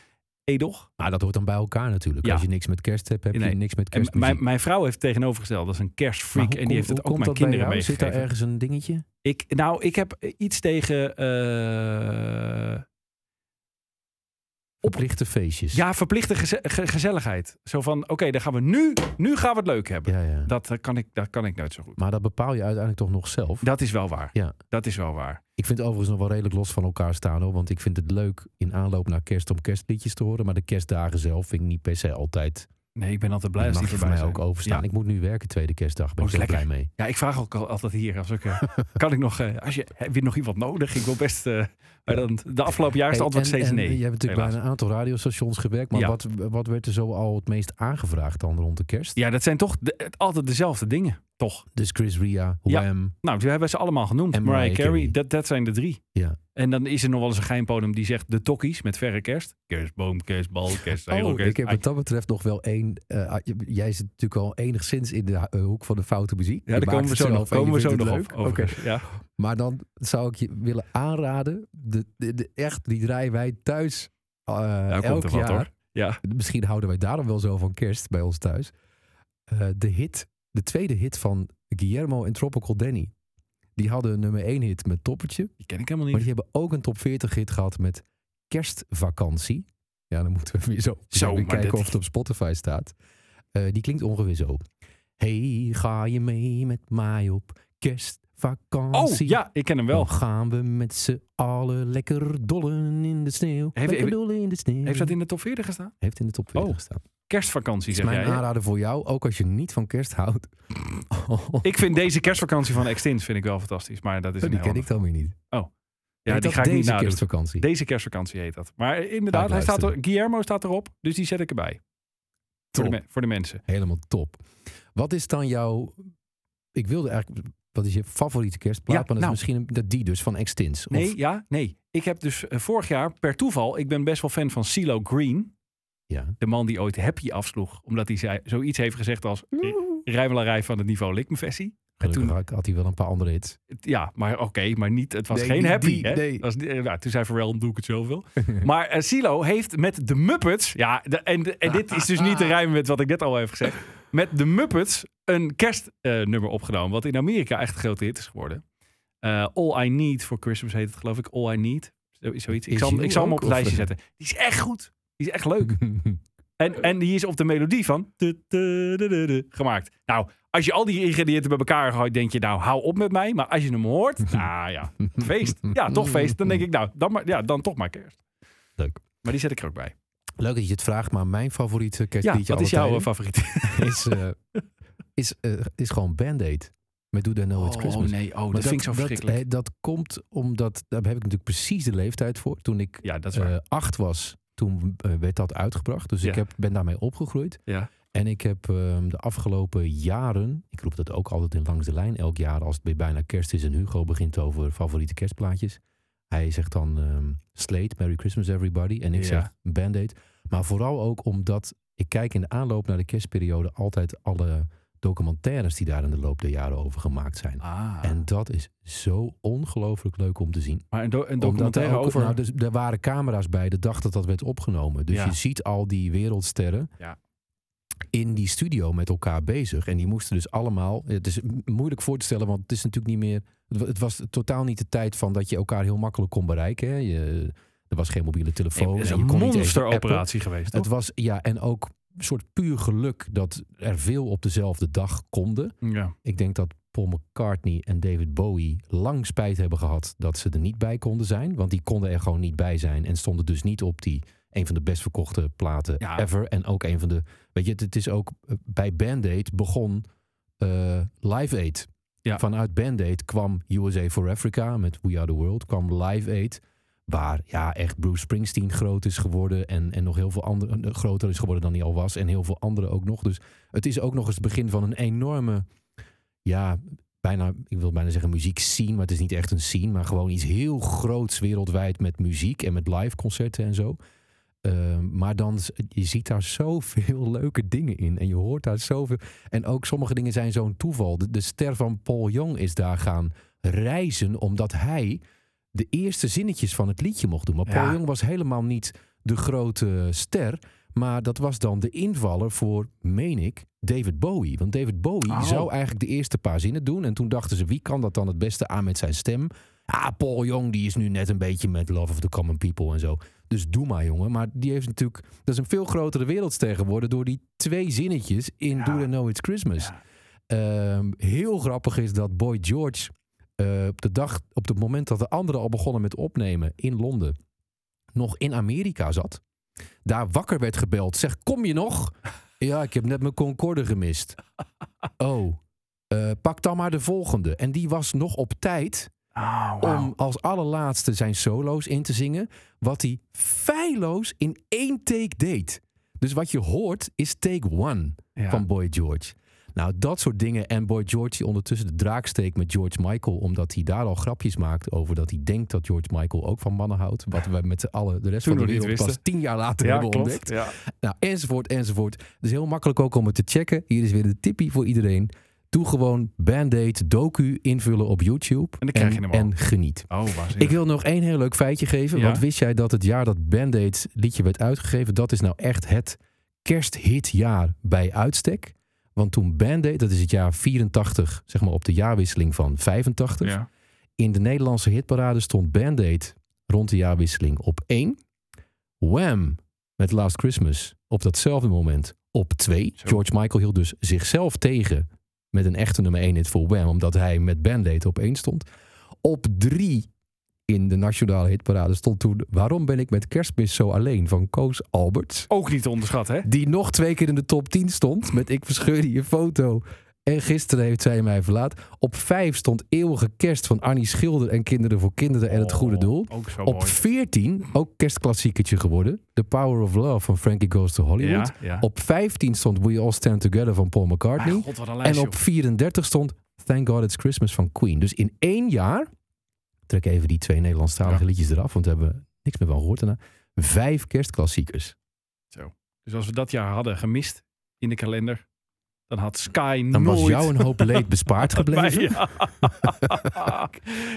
Edoch. Maar dat hoort dan bij elkaar natuurlijk. Ja. Als je niks met kerst hebt, heb Nee. je niks met kerstmuziek. mijn, mijn vrouw heeft tegenovergesteld. Dat is een kerstfreak. hoe En die heeft het ook mijn kinderen jou? Zit daar ergens een dingetje? Ik, nou, ik heb iets tegen... eh, Verplichte feestjes. ja, verplichte geze- ge- gezelligheid. Zo van, oké, dan gaan we nu... Nu gaan we het leuk hebben. ja, ja. Dat, eh, kan ik, dat kan ik nooit zo goed. Maar dat bepaal je uiteindelijk toch nog zelf. Dat is wel waar. Ja. Dat is wel waar. Ik vind het overigens nog wel redelijk los van elkaar staan hoor. Want ik vind het leuk in aanloop naar kerst om kerstliedjes te horen. Maar de kerstdagen zelf vind ik niet per se altijd. Nee, ik ben altijd blij als die je voor mij voorbij ook overstaan. Ja. Ik moet nu werken tweede kerstdag. Ben Oh, ik lekker. blij mee. Ja, ik vraag ook al- altijd hier. Als ik, eh, kan ik nog... eh, als je, heb je nog iemand nodig? Ik wil best... eh, maar dan, de afgelopen jaar is het antwoord en- steeds en nee. Je hebt natuurlijk helaas. bij een aantal radiostations gewerkt. Maar Ja. wat, wat werd er zo al het meest aangevraagd dan rond de kerst? Ja, dat zijn toch de- altijd dezelfde dingen. Toch? Dus Chris Ria, Ja. Wham. Nou, we hebben ze allemaal genoemd. En Mariah, Mariah Carey, dat, dat zijn de drie. Ja. En dan is er nog wel eens een geinpodium die zegt de tokkies met verre kerst. Kerstboom, kerstbal, Oh, kerst... ik heb wat dat betreft nog wel één. eh, ah, jij zit natuurlijk al enigszins in de eh, hoek van de foute muziek. Ja, daar komen we zo nog, komen we zo nog op. overigens. Ja. Maar dan zou ik je willen aanraden. De, de, de- echt, die draaien wij thuis Nou, elk komt er wat jaar. hoor. Ja. Misschien houden wij daarom wel zo van kerst bij ons thuis. De hit, de tweede hit van Guillermo en Tropical Danny. Die hadden een nummer 1 hit met Toppertje. Die ken ik helemaal Maar niet. die hebben ook een top 40 hit gehad met Kerstvakantie. Ja, dan moeten we weer zo, Zo, maar kijken dit- of het op Spotify staat. Eh, die klinkt ongeveer zo. Hey, ga je mee met mij op Oh, kerstvakantie? ja, ik ken hem wel. Dan gaan we met z'n allen lekker dollen in de sneeuw. Heeft- lekker dollen in de sneeuw. Heeft dat in de top 40 gestaan? Heeft in de top 40 Oh, gestaan. Kerstvakantie, zeg mijn jij. hè? aanrader voor jou, ook als je niet van kerst houdt. Ik vind deze kerstvakantie van Extins vind ik wel fantastisch. Maar dat is een die ken ik dan weer niet. Ja, Heet die ga ik niet deze nadoen. kerstvakantie. Deze kerstvakantie heet dat. Maar inderdaad, hij staat er. Guillermo staat erop. Dus die zet ik erbij. Voor de, voor de mensen. Helemaal top. Wat is dan jouw... Ik wilde eigenlijk... Wat is je favoriete kerstplaat? Ja, maar dat nou. is misschien een- dat die dus van Extins. Of- Nee, ja, nee. Ik heb dus eh, vorig jaar per toeval... Ik ben best wel fan van CeeLo Green. Ja. De man die ooit Happy afsloeg. Omdat hij zei, zoiets heeft gezegd als... Rijmelarij van het niveau Likmefessie. En toen, had- hij wel een paar andere hits. ja, maar oké, maar niet, het was Nee, geen happy. die, hè? nee. Was, eh, nou, toen zei Pharrell, doe ik het zoveel. maar eh Silo heeft met de Muppets... Ja, de- en, de- en dit is dus niet te rijmen met wat ik net al heb gezegd. Met de Muppets een kerstnummer opgenomen. Wat in Amerika echt een grote hit is geworden. Eh, All I Need for Christmas heet het geloof ik. All I Need. Zo- Zoiets. Ik zal, ik zal hem op het lijstje zetten. Die is echt goed. Die is echt leuk. En, en die is op de melodie van gemaakt. Nou, als je al die ingrediënten bij elkaar gooit, denk je nou, hou op met mij. Maar als je hem hoort, nou ja, feest. Ja, toch feest. Dan denk ik nou, dan, maar, ja, dan toch maar kerst. Leuk. Maar die zet ik er ook bij. Leuk dat je het vraagt, maar mijn favoriete Ja, kerstliedje wat is jouw favoriet? is, eh, is, eh, is gewoon Band-Aid. Met Do They Know It's Christmas. nee, oh, dat, vind ik zo verschrikkelijk. Dat, dat komt omdat, daar heb ik natuurlijk precies de leeftijd voor. Toen ik ja, dat is waar. eh, acht was, toen eh, werd dat uitgebracht. Dus ik heb, ben daarmee opgegroeid. ja. En ik heb ehm, de afgelopen jaren, ik roep dat ook altijd in langs de lijn, elk jaar als het bij bijna kerst is en Hugo begint over favoriete kerstplaatjes. Hij zegt dan Slate, Merry Christmas Everybody. En ik Ja. zeg Band-Aid. Maar vooral ook omdat ik kijk in de aanloop naar de kerstperiode altijd alle documentaires die daar in de loop der jaren over gemaakt zijn. Ah, En dat is zo ongelooflijk leuk om te zien. maar een, do- een Omdat documentaire er ook- over... Nou, dus, er waren camera's bij de dag dat dat werd opgenomen. Dus Ja. je ziet al die wereldsterren Ja. in die studio met elkaar bezig. En die moesten dus allemaal... Het is moeilijk voor te stellen, want het is natuurlijk niet meer... Het wa- het was totaal niet de tijd van dat je elkaar heel makkelijk kon bereiken. Hè. Je, er was geen mobiele telefoon. Het is een monsteroperatie geweest, toch? Het was, ja, en ook soort puur geluk dat er veel op dezelfde dag konden. Ja. Ik denk dat Paul McCartney en David Bowie lang spijt hebben gehad dat ze er niet bij konden zijn. Want die konden er gewoon niet bij zijn en stonden dus niet op die een van de best verkochte platen Ja. ever. En ook een van de, weet je, het, is ook eh, bij Band Aid begon eh, Live Aid. Ja. Vanuit Band Aid kwam USA for Africa met We Are the World, kwam Live Aid. Waar ja, echt Bruce Springsteen groot is geworden. En, en nog heel veel andere groter is geworden dan hij al was. En heel veel anderen ook nog. Dus het is ook nog eens het begin van een enorme. Ja, bijna, ik wil bijna zeggen muziek scene. Maar het is niet echt een scene. Maar gewoon iets heel groots wereldwijd met muziek en met live concerten en zo. Ehm, maar dan, je ziet daar zoveel leuke dingen in. En je hoort daar zoveel. En ook sommige dingen zijn zo'n toeval. De, de ster van Paul Young is daar gaan reizen. Omdat hij de eerste zinnetjes van het liedje mocht doen. Maar Paul Ja. Young was helemaal niet de grote ster. Maar dat was dan de invaller voor, meen ik, David Bowie. Want David Bowie Oh. zou eigenlijk de eerste paar zinnen doen. En toen dachten ze, wie kan dat dan het beste aan met zijn stem? Ah, Paul Young, die is nu net een beetje met Love of the Common People en zo. Dus doe maar, jongen. Maar die heeft natuurlijk... Dat is een veel grotere wereldster geworden... door die twee zinnetjes in Ja. Do They Know It's Christmas. Ja. Ehm, heel grappig is dat Boy George... eh, op de dag, op het moment dat de anderen al begonnen met opnemen in Londen... nog in Amerika zat. Daar wakker werd gebeld. Zeg, kom je nog? Ja, ik heb net mijn Concorde gemist. Oh, eh, pak dan maar de volgende. En die was nog op tijd Oh, wauw. om als allerlaatste zijn solo's in te zingen. Wat hij feilloos in één take deed. Dus wat je hoort is take one Ja. van Boy George. Nou, dat soort dingen. En Boy George die ondertussen de draak steekt met George Michael. Omdat hij daar al grapjes maakt over dat hij denkt dat George Michael ook van mannen houdt. Wat we met z'n allen de rest Toen van de wereld pas tien jaar later ja, hebben klopt. ontdekt. Ja. Nou, enzovoort, enzovoort. Dus heel makkelijk ook om het te checken. Hier is weer de tippie voor iedereen. Doe gewoon Band-Aid docu invullen op YouTube. En dan krijg je en geniet. Oh. Ik wil nog één heel leuk feitje geven. Ja. Want wist jij dat het jaar dat Band-Aid liedje werd uitgegeven... dat is nou echt het kersthitjaar bij uitstek. Want toen Band-Aid, dat is het jaar 84... zeg maar op de jaarwisseling van 85... Ja. in de Nederlandse hitparade stond Band-Aid rond de jaarwisseling op 1. Wham! Met Last Christmas op datzelfde moment op 2. Zo. George Michael hield dus zichzelf tegen met een echte nummer 1 hit voor Wham, omdat hij met Band-Aid op 1 stond. Op 3 in de nationale hitparade stond toen Waarom ben ik met kerstmis zo alleen van Koos Alberts. Ook niet te onderschatten, hè? Die nog twee keer in de top 10 stond met Ik verscheur je foto. En gisteren heeft zij mij verlaat. Op 5 stond Eeuwige Kerst van Annie Schilder en Kinderen voor Kinderen en het Goede Doel. Oh, Ook zo Op mooi. 14, ook kerstklassiekertje geworden. The Power of Love van Frankie Goes to Hollywood. Ja, ja. Op 15 stond We All Stand Together van Paul McCartney. Ah, God, wat een lijst, en op joh. 34 stond Thank God It's Christmas van Queen. Dus in één jaar, trek even die twee Nederlandstalige Ja. liedjes eraf, want we hebben niks meer van gehoord daarna. Vijf kerstklassiekers. Dus als we dat jaar hadden gemist in de kalender, dan had Sky Dan nooit... was jou een hoop leed bespaard gebleven. Ja.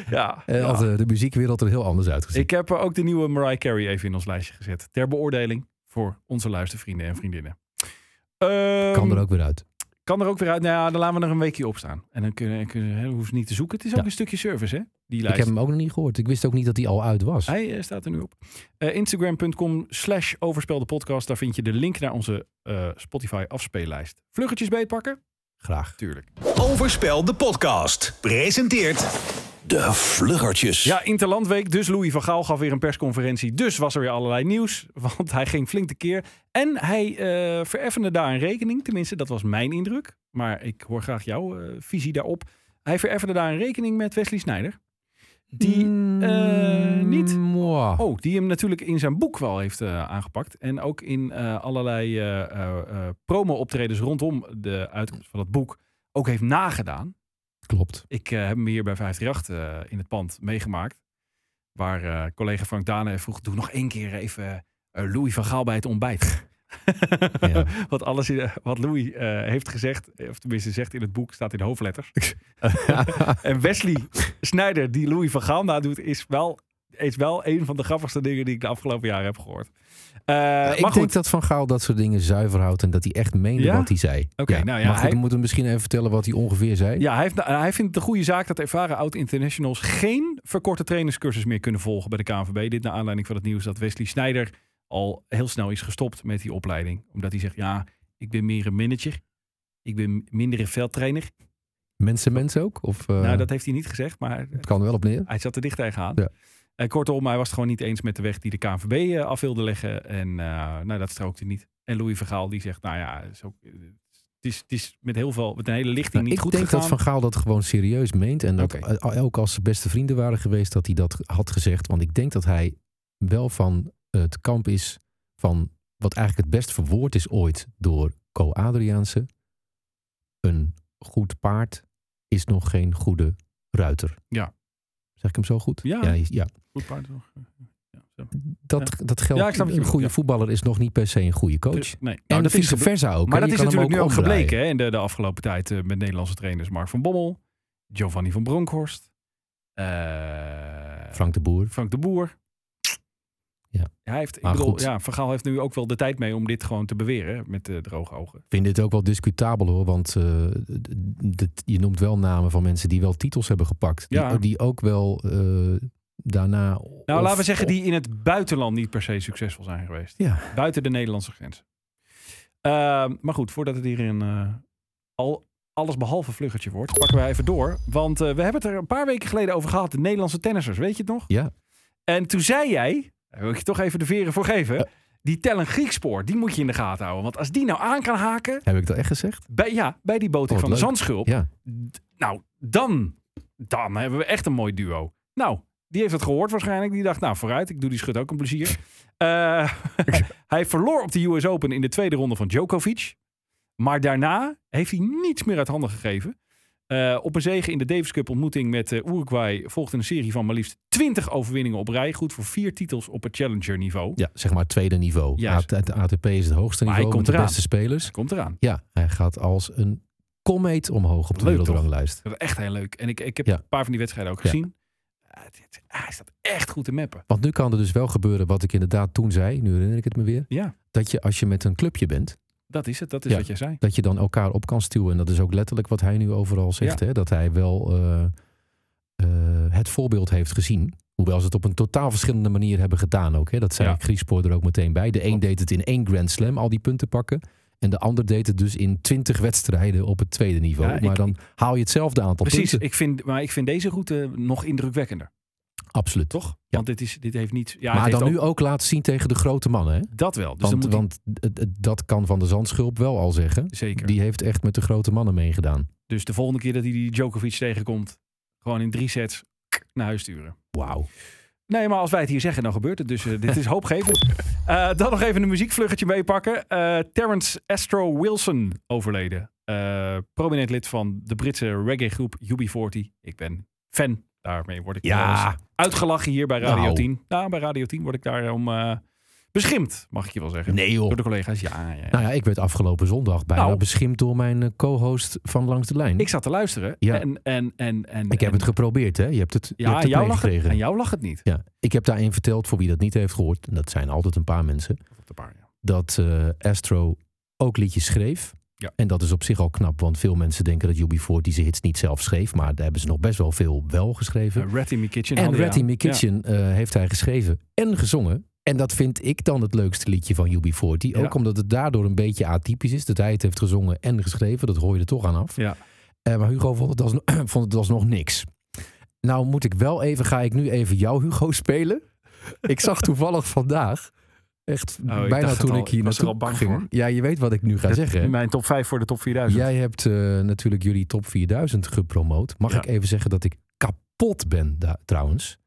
ja. En had ja. de, de muziekwereld er heel anders uitgezien. Ik heb eh, ook de nieuwe Mariah Carey even in ons lijstje gezet. Ter beoordeling voor onze luistervrienden en vriendinnen. Ehm, kan er ook weer uit. Kan er ook weer uit. Nou ja, dan laten we nog een weekje op staan. En dan kunnen, kunnen hoeven ze niet te zoeken. Het is ook Ja. een stukje service, hè? Die Ik heb hem ook nog niet gehoord. Ik wist ook niet dat hij al uit was. Hij eh, staat er nu op. Eh, Instagram.com slash overspelde podcast. Daar vind je de link naar onze eh, Spotify afspeellijst. Vluggetjes beetpakken? Graag. Tuurlijk. Overspel de podcast. Presenteert De Vluggertjes. Ja, Interlandweek. Dus Louis van Gaal gaf weer een persconferentie. Dus was er weer allerlei nieuws. Want hij ging flink tekeer. En hij eh vereffende daar een rekening. Tenminste, dat was mijn indruk. Maar ik hoor graag jouw eh, visie daarop. Hij vereffende daar een rekening met Wesley Snijder. Die, eh, niet? Mwah. Oh, die hem natuurlijk in zijn boek wel heeft eh, aangepakt. En ook in eh, allerlei promo-optredens rondom de uitkomst van het boek ook heeft nagedaan. Klopt. Ik heb hem hier bij 538 eh in het pand meegemaakt. Waar collega Frank Dane vroeg, doe nog één keer even Louis van Gaal bij het ontbijt. Ja. wat, alles in, wat Louis eh, heeft gezegd, of tenminste zegt in het boek, staat in hoofdletters. en Wesley Snijder, die Louis van Gaal nadoet, is wel, is wel een van de grappigste dingen die ik de afgelopen jaren heb gehoord. Eh, ik maar denk goed, dat Van Gaal dat soort dingen zuiver houdt en dat hij echt meende Ja? wat hij zei. Oké, nou ja, maar goed, hij- dan moeten we misschien even vertellen wat hij ongeveer zei. ja, hij, heeft, hij vindt het een goede zaak dat ervaren oud-internationals geen verkorte trainerscursus meer kunnen volgen bij de KNVB. Dit naar aanleiding van het nieuws dat Wesley Sneijder al heel snel is gestopt met die opleiding. Omdat hij zegt, ja, ik ben meer een manager. Ik ben minder een veldtrainer. Mensen, mensen ook? Of, uh, nou, dat heeft hij niet gezegd, maar het kan wel op neer. hij zat er dicht tegenaan. Ja. En kortom, hij was het gewoon niet eens met de weg die de KNVB eh, af wilde leggen. En uh, nou, dat strookte niet. En Louis Vergaal die zegt, nou ja, het is, ook, het is, het is met heel veel, met een hele lichting Nou, niet ik goed denk gegaan. dat Van Gaal dat gewoon serieus meent. En dat eh, ook als ze beste vrienden waren geweest, dat hij dat had gezegd. Want ik denk dat hij wel van het kamp is van wat eigenlijk het best verwoord is ooit door Co Adriaanse. Een goed paard is nog geen goede ruiter. Ja. Zeg ik hem zo goed? Ja. Ja, ja. Goed paard nog. Ja, zo. Dat, dat geldt. Ja, een goede ja. voetballer is nog niet per se een goede coach. Dus, nee. en Nou, de dat is vice versa ook. Maar dat is natuurlijk nu ook omdraaien. gebleken hè, in de, de afgelopen tijd eh, met Nederlandse trainers. Mark van Bommel, Giovanni van Bronckhorst, eh, Frank de Boer. Frank de Boer. Ja. Hij heeft, ik Maar bedoel, goed. ja, Van Gaal heeft nu ook wel de tijd mee om dit gewoon te beweren met de droge ogen. Ik vind dit ook wel discutabel hoor, want eh, je noemt wel namen van mensen die wel titels hebben gepakt. Die, Ja. die ook wel eh, daarna... Nou, of- laten we zeggen die in het buitenland niet per se succesvol zijn geweest. Ja, Buiten de Nederlandse grens. Ehm, maar goed, voordat het hier een eh, al alles behalve vluggertje wordt, pakken we even door. Want eh, we hebben het er een paar weken geleden over gehad. De Nederlandse tennissers, weet je het nog? ja. En toen zei jij, daar wil ik je toch even de veren voor geven. Die Tellen Griekspoor, die moet je in de gaten houden. Want als die nou aan kan haken, heb ik dat echt gezegd? bij, ja, bij die boting Oh, van de. Zandschulp. Ja. Nou, dan, dan hebben we echt een mooi duo. Nou, die heeft het gehoord waarschijnlijk. Die dacht, nou vooruit, ik doe die schut ook een plezier. Eh, hij verloor op de US Open in de tweede ronde van Djokovic. Maar daarna heeft hij niets meer uit handen gegeven. Eh, op een zege in de Davis Cup ontmoeting met eh, Uruguay volgde een serie van maar liefst 20 overwinningen op rij. Goed voor vier titels op het challenger niveau. Ja, zeg maar tweede niveau. Juist. A- De ATP is het hoogste Maar hij niveau met komt de eraan. beste spelers. Komt eraan. Ja, hij gaat als een komeet omhoog op de Leuk, toch? wereldranglijst. Dat is echt heel leuk. En ik, ik heb Ja. een paar van die wedstrijden ook Ja. gezien. Ah, dit- ah, hij staat echt goed te mappen. Want nu kan er dus wel gebeuren wat ik inderdaad toen zei, nu herinner ik het me weer. Ja, Dat je als je met een clubje bent, dat is het. Dat is Ja. wat jij zei. dat je dan elkaar op kan stuwen. En dat is ook letterlijk wat hij nu overal zegt. Hè? Dat hij wel eh, eh, het voorbeeld heeft gezien. Hoewel ze het op een totaal verschillende manier hebben gedaan ook. Hè? Dat zei Ja. Griespoor er ook meteen bij. De een deed het in één Grand Slam, al die punten pakken. En de ander deed het dus in twintig wedstrijden op het tweede niveau. Ja, ik- maar dan haal je hetzelfde aantal Precies, punten. ik vind, maar ik vind deze route nog indrukwekkender. Absoluut. Toch? Ja. Want dit, is, dit heeft niet... Ja, maar dan nu ook laten zien tegen de grote mannen. Hè? Dat wel. Dus want dat kan Van de Zandschulp wel al zeggen. Zeker. Die heeft echt met de grote mannen meegedaan. Dus de volgende keer dat hij die Djokovic tegenkomt... gewoon in drie sets naar huis sturen. Wauw. Nee, maar als wij het hier zeggen, dan gebeurt het. Dus eh, dit is hoopgevend. Eh, dan nog even een muziekvluggetje meepakken. Eh Terence Astro Wilson overleden. Prominent lid van de Britse reggae-groep UB40. Ik ben fan. Daarmee word ik Ja. uitgelachen hier bij Radio Nou. 10. Nou, bij Radio 10 word ik daarom eh beschimpt, mag ik je wel zeggen. Nee joh. Door de collega's, ja. ja, ja. Nou ja, ik werd afgelopen zondag bijna Nou. beschimpt door mijn eh, co-host van Langs de Lijn. Ik zat te luisteren. Ja. En, en, en, en, Ik heb en- het geprobeerd, hè? Je hebt het, Ja, hebt het jou lag het, meegekregen. en jou lag het niet. Ja, ik heb daarin verteld, voor wie dat niet heeft gehoord, en dat zijn altijd een paar mensen, paar, dat eh, Astro ook liedjes schreef. Ja. En dat is op zich al knap, want veel mensen denken dat UB40 deze hits niet zelf schreef, maar daar hebben ze nog best wel veel wel geschreven. Uh, Ratty Me Kitchen. en we Ratty. Me Kitchen eh, heeft hij geschreven en gezongen. En dat vind ik dan het leukste liedje van UB40. Ja. Ook omdat het daardoor een beetje atypisch is. Dat hij het heeft gezongen en geschreven. Dat hoor je er toch aan af. Ja. Eh, maar Hugo vond het, alsnog, vond het alsnog niks. Nou moet ik wel even, ga ik nu even jou Hugo spelen. Ik zag toevallig vandaag, echt Oh, ik bijna toen al. ik hier was er naartoe bang ging. voor. Ja, je weet wat ik nu ga zeggen. Mijn top 5 voor de top 4000. Jij hebt eh, natuurlijk jullie top 4000 gepromoot. Mag Ja. ik even zeggen dat ik kapot ben daar, trouwens?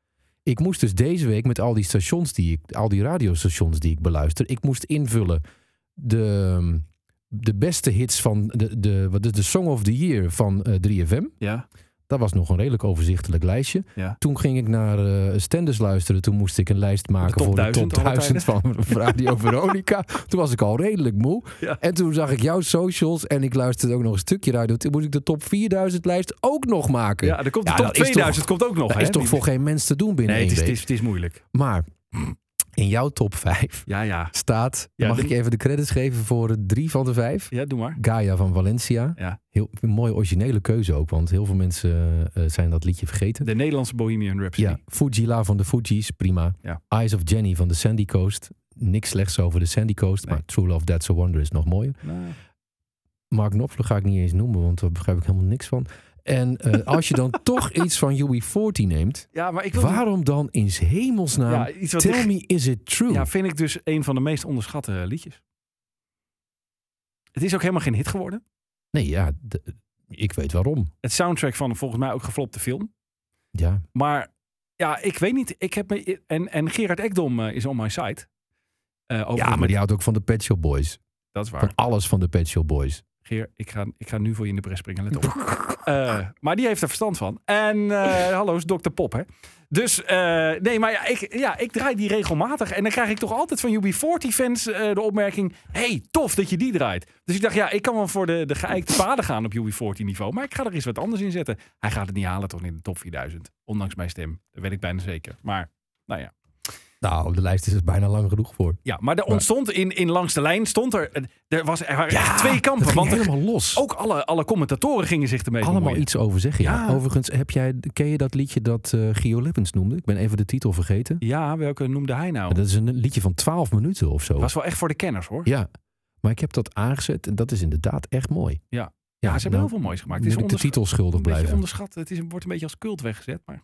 Ik moest dus deze week met al die stations die ik, al die radiostations die ik beluister, ik moest invullen de, de beste hits van de, de, wat is de Song of the Year van eh, 3FM. Ja. Dat was nog een redelijk overzichtelijk lijstje. Ja. Toen ging ik naar eh Stenders luisteren. Toen moest ik een lijst maken voor de 1000 top aller 1000 van Radio Veronica. Toen was ik al redelijk moe. Ja. En toen zag ik jouw socials en ik luisterde ook nog een stukje radio. Toen moest ik de top 4000 lijst ook nog maken. Ja, er komt de Ja, top dat is 2000 komt ook nog. Dat hè? is toch voor geen mens te doen binnen Nee, het is, het, is, het is moeilijk. Maar In jouw top 5 Ja, ja. staat, Ja, mag ik je even de credits geven voor eh, drie van de vijf? Ja, doe maar. Gaia van Valencia. Ja. Heel, een mooie originele keuze ook, want heel veel mensen eh, zijn dat liedje vergeten. De Nederlandse Bohemian Rhapsody. Ja, Fujila van de Fugees, prima. Eyes of Jenny van de Sandy Coast. Niks slechts over de Sandy Coast, Nee. maar True Love That's a Wonder is nog mooier. Nou, Mark Knopfler ga ik niet eens noemen, want daar begrijp ik helemaal niks van. En eh, als je dan toch iets van UB40 neemt, ja, maar ik wil... waarom dan in hemelsnaam Ja, iets wat Tell ik- Me Is It True? Ja, vind ik dus een van de meest onderschatte liedjes. Het is ook helemaal geen hit geworden. Nee, ja, ik weet waarom. Het soundtrack van volgens mij ook geflopte film. Ja, Maar ja, ik weet niet. Ik heb me, en, en Gerard Ekdom eh, is on my site. Eh, ja maar die houdt ook van de Pet Shop Boys. Dat is waar. Van alles van de Pet Shop Boys. Geer, ik ga, ik ga nu voor je in de bres springen. Let op. Eh, maar die heeft er verstand van. En eh, hallo, is Dr. Pop, hè? Dus eh, nee, maar ja ik, ja, ik draai die regelmatig. En dan krijg ik toch altijd van UB40-fans de opmerking... hey, tof dat je die draait. Dus ik dacht, ja, ik kan wel voor de, de geëikte paden gaan op UB40-niveau. Maar ik ga er eens wat anders in zetten. Hij gaat het niet halen toch in de top 4000. Ondanks mijn stem. Dat weet ik bijna zeker. Maar, nou ja. Nou, op de lijst is het bijna lang genoeg voor. Ja, maar er ontstond in, in langs de lijn stond er... Er, was, er waren echt twee kampen. Het ging Want er- helemaal los. ook alle, alle commentatoren gingen zich ermee allemaal bemoeien. iets over zeggen. Ja. Ja. Overigens, heb jij, ken je dat liedje dat eh Gio Lippens noemde? Ik ben even de titel vergeten. Ja, welke noemde hij nou? Dat is een liedje van 12 minuten of zo. was wel echt voor de kenners hoor. Ja, maar ik heb dat aangezet en dat is inderdaad echt mooi. Ja. Ja, ze hebben nou, heel veel moois gemaakt. Het is de titel schuldig een blijven. onderschat. Het is, wordt een beetje als cult weggezet. Maar...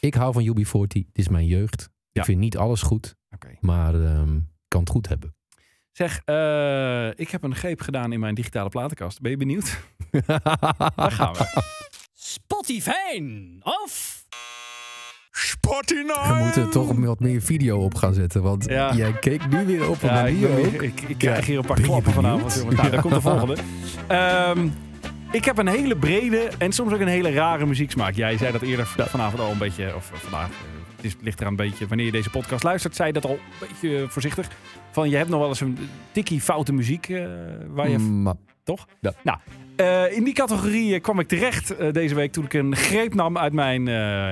Ik hou van UB40. Dit is mijn jeugd. Ja. Ik vind niet alles goed, Oké. maar ehm, ik kan het goed hebben. Zeg, eh, ik heb een greep gedaan in mijn digitale platenkast. Ben je benieuwd? Daar gaan we. Spotify of We moeten er toch wat meer video op gaan zetten, want Ja. jij keek nu weer op een Ja, ik, ook. weer- ik, ik krijg Ja. hier een paar klappen vanavond. Nou, daar komt de volgende. Ehm, ik heb een hele brede en soms ook een hele rare muzieksmaak. Jij zei dat eerder vanavond al een beetje, of vandaag, het is, ligt eraan een beetje, wanneer je deze podcast luistert, zei je dat al een beetje eh, voorzichtig. Van, je hebt nog wel eens een tikkie foute muziek eh, waar je Mm, toch? Ja. Nou, eh, in die categorie kwam ik terecht deze week toen ik een greep nam uit mijn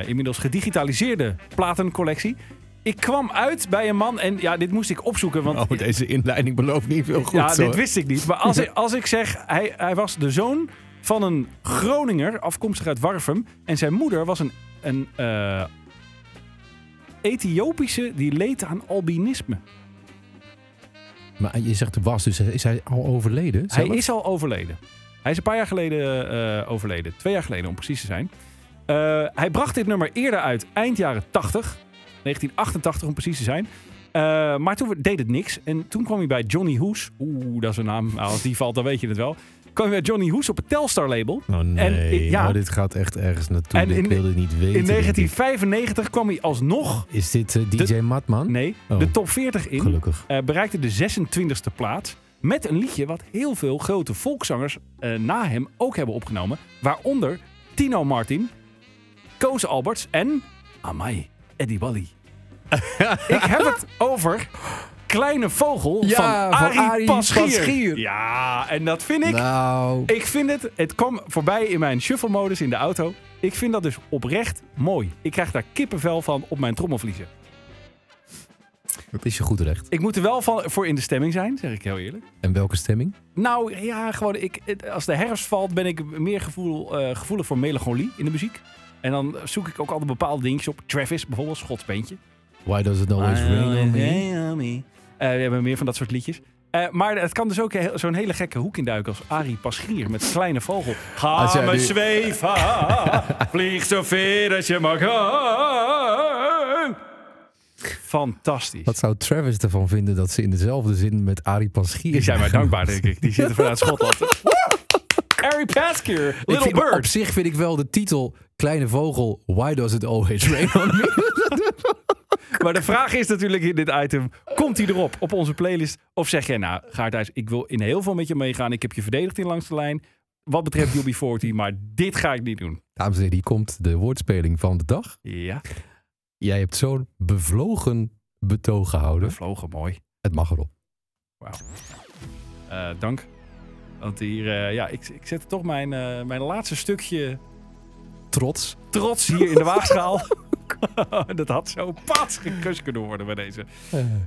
inmiddels gedigitaliseerde platencollectie. Ik kwam uit bij een man en ja, dit moest ik opzoeken, want Oh, deze inleiding belooft niet veel goed. ja, dit wist ik niet. Maar als, ik, als ik zeg, hij, hij was de zoon van een Groninger, afkomstig uit Warfum. En zijn moeder was een, een Ethiopische die leed aan albinisme. Maar je zegt was, dus is hij al overleden? Hij is al overleden. Hij is een paar jaar geleden eh, overleden. Twee jaar geleden om precies te zijn. Eh, hij bracht dit nummer eerder uit, eind jaren 80. 1988 om precies te zijn. Eh, maar toen deed het niks. En toen kwam hij bij Johnny Hoes. Oeh, dat is een naam. Nou, als die valt, dan weet je het wel. Kwam hij bij Johnny Hoes op het Telstar label. Oh nee, En ik- ja. oh, dit gaat echt ergens naartoe. En ik in- wil dit niet weten. In denk ik. 1995 kwam hij alsnog, Is dit eh, DJ Matman? nee, Oh. de top 40 in. Gelukkig. Eh, bereikte de 26e plaats. Met een liedje wat heel veel grote volkszangers eh, na hem ook hebben opgenomen. Waaronder Tino Martin, Koos Alberts en Amai Eddie Wally. Ik heb het over Kleine Vogel Ja, van van Arie Paschier. Paschier. Ja, en dat vind ik... Nou, Ik vind het, het kwam voorbij in mijn shuffle-modus in de auto. Ik vind dat dus oprecht mooi. Ik krijg daar kippenvel van op mijn trommelvliezen. dat is je goed recht. Ik moet er wel van, voor in de stemming zijn, zeg ik heel eerlijk. En welke stemming? Nou ja, gewoon, ik, als de herfst valt, ben ik meer gevoel, eh, gevoelig voor melancholie in de muziek. En dan zoek ik ook altijd bepaalde dingetjes op. Travis bijvoorbeeld, Schots bandje. Why does it always rain on me? Eh, we hebben meer van dat soort liedjes. Eh, maar het kan dus ook zo'n hele gekke hoek induiken als Arie Paschier met Kleine Vogel. Ga me nu- zweven, vlieg zo ver als je mag. Fantastisch. Wat zou Travis ervan vinden dat ze in dezelfde zin met Arie Paschier Die zijn mij dankbaar, denk ik. Die zitten vanuit Schotland. Arie Paschier, Ik Little vind- Op Bird. zich vind ik wel de titel Kleine Vogel, Why does it always rain on me? Maar de vraag is natuurlijk in dit item: komt hij erop op onze playlist? Of zeg jij, nou, Gaarthuis, ik wil in heel veel met je meegaan. Ik heb je verdedigd in langs de lijn. Wat betreft UB40, maar dit ga ik niet doen. Dames en heren, hier komt de woordspeling van de dag. Ja, Jij hebt zo'n bevlogen betoog gehouden. we vlogen mooi. Het mag erop. Eh, dank. Want hier, eh, ja, ik, ik zet toch mijn, eh, mijn laatste stukje Trots. trots hier in de waagschaal. dat had zo pas gekust kunnen worden bij deze.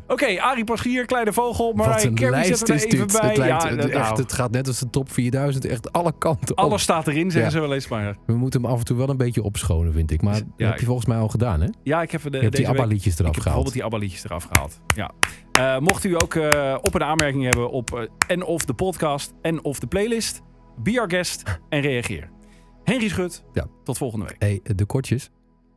Oké, Arie Paschier, Kleine Vogel. Carey lijst zet er even dit. bij. Het, lijkt, ja, het, echt, nou, het gaat net als de top 4000. Echt alle kanten op. alles staat erin, zeggen Ja. ze wel eens maar. We moeten hem af en toe wel een beetje opschonen, vind ik. Maar dat heb je volgens mij al gedaan, hè? Ja, ik heb de, Je hebt die deze ABBA-liedjes Ik eraf heb gehaald. bijvoorbeeld die ABBA-liedjes eraf gehaald. Ja. Eh, mocht u ook eh, op een aanmerking hebben op eh, en of de podcast en of de playlist, be our guest en reageer. Henry Schut, Ja. tot volgende week. hey, de kortjes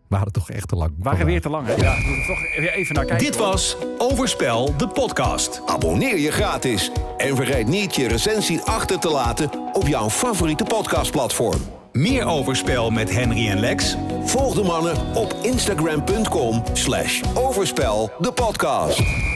waren toch echt te lang. We waren weer te lang, hè? Ja, we moeten toch weer even naar kijken. Dit was Overspel, de podcast. Abonneer je gratis en vergeet niet je recensie achter te laten op jouw favoriete podcastplatform. Meer Overspel met Henry en Lex Volg de mannen op instagram.com slash overspel de podcast.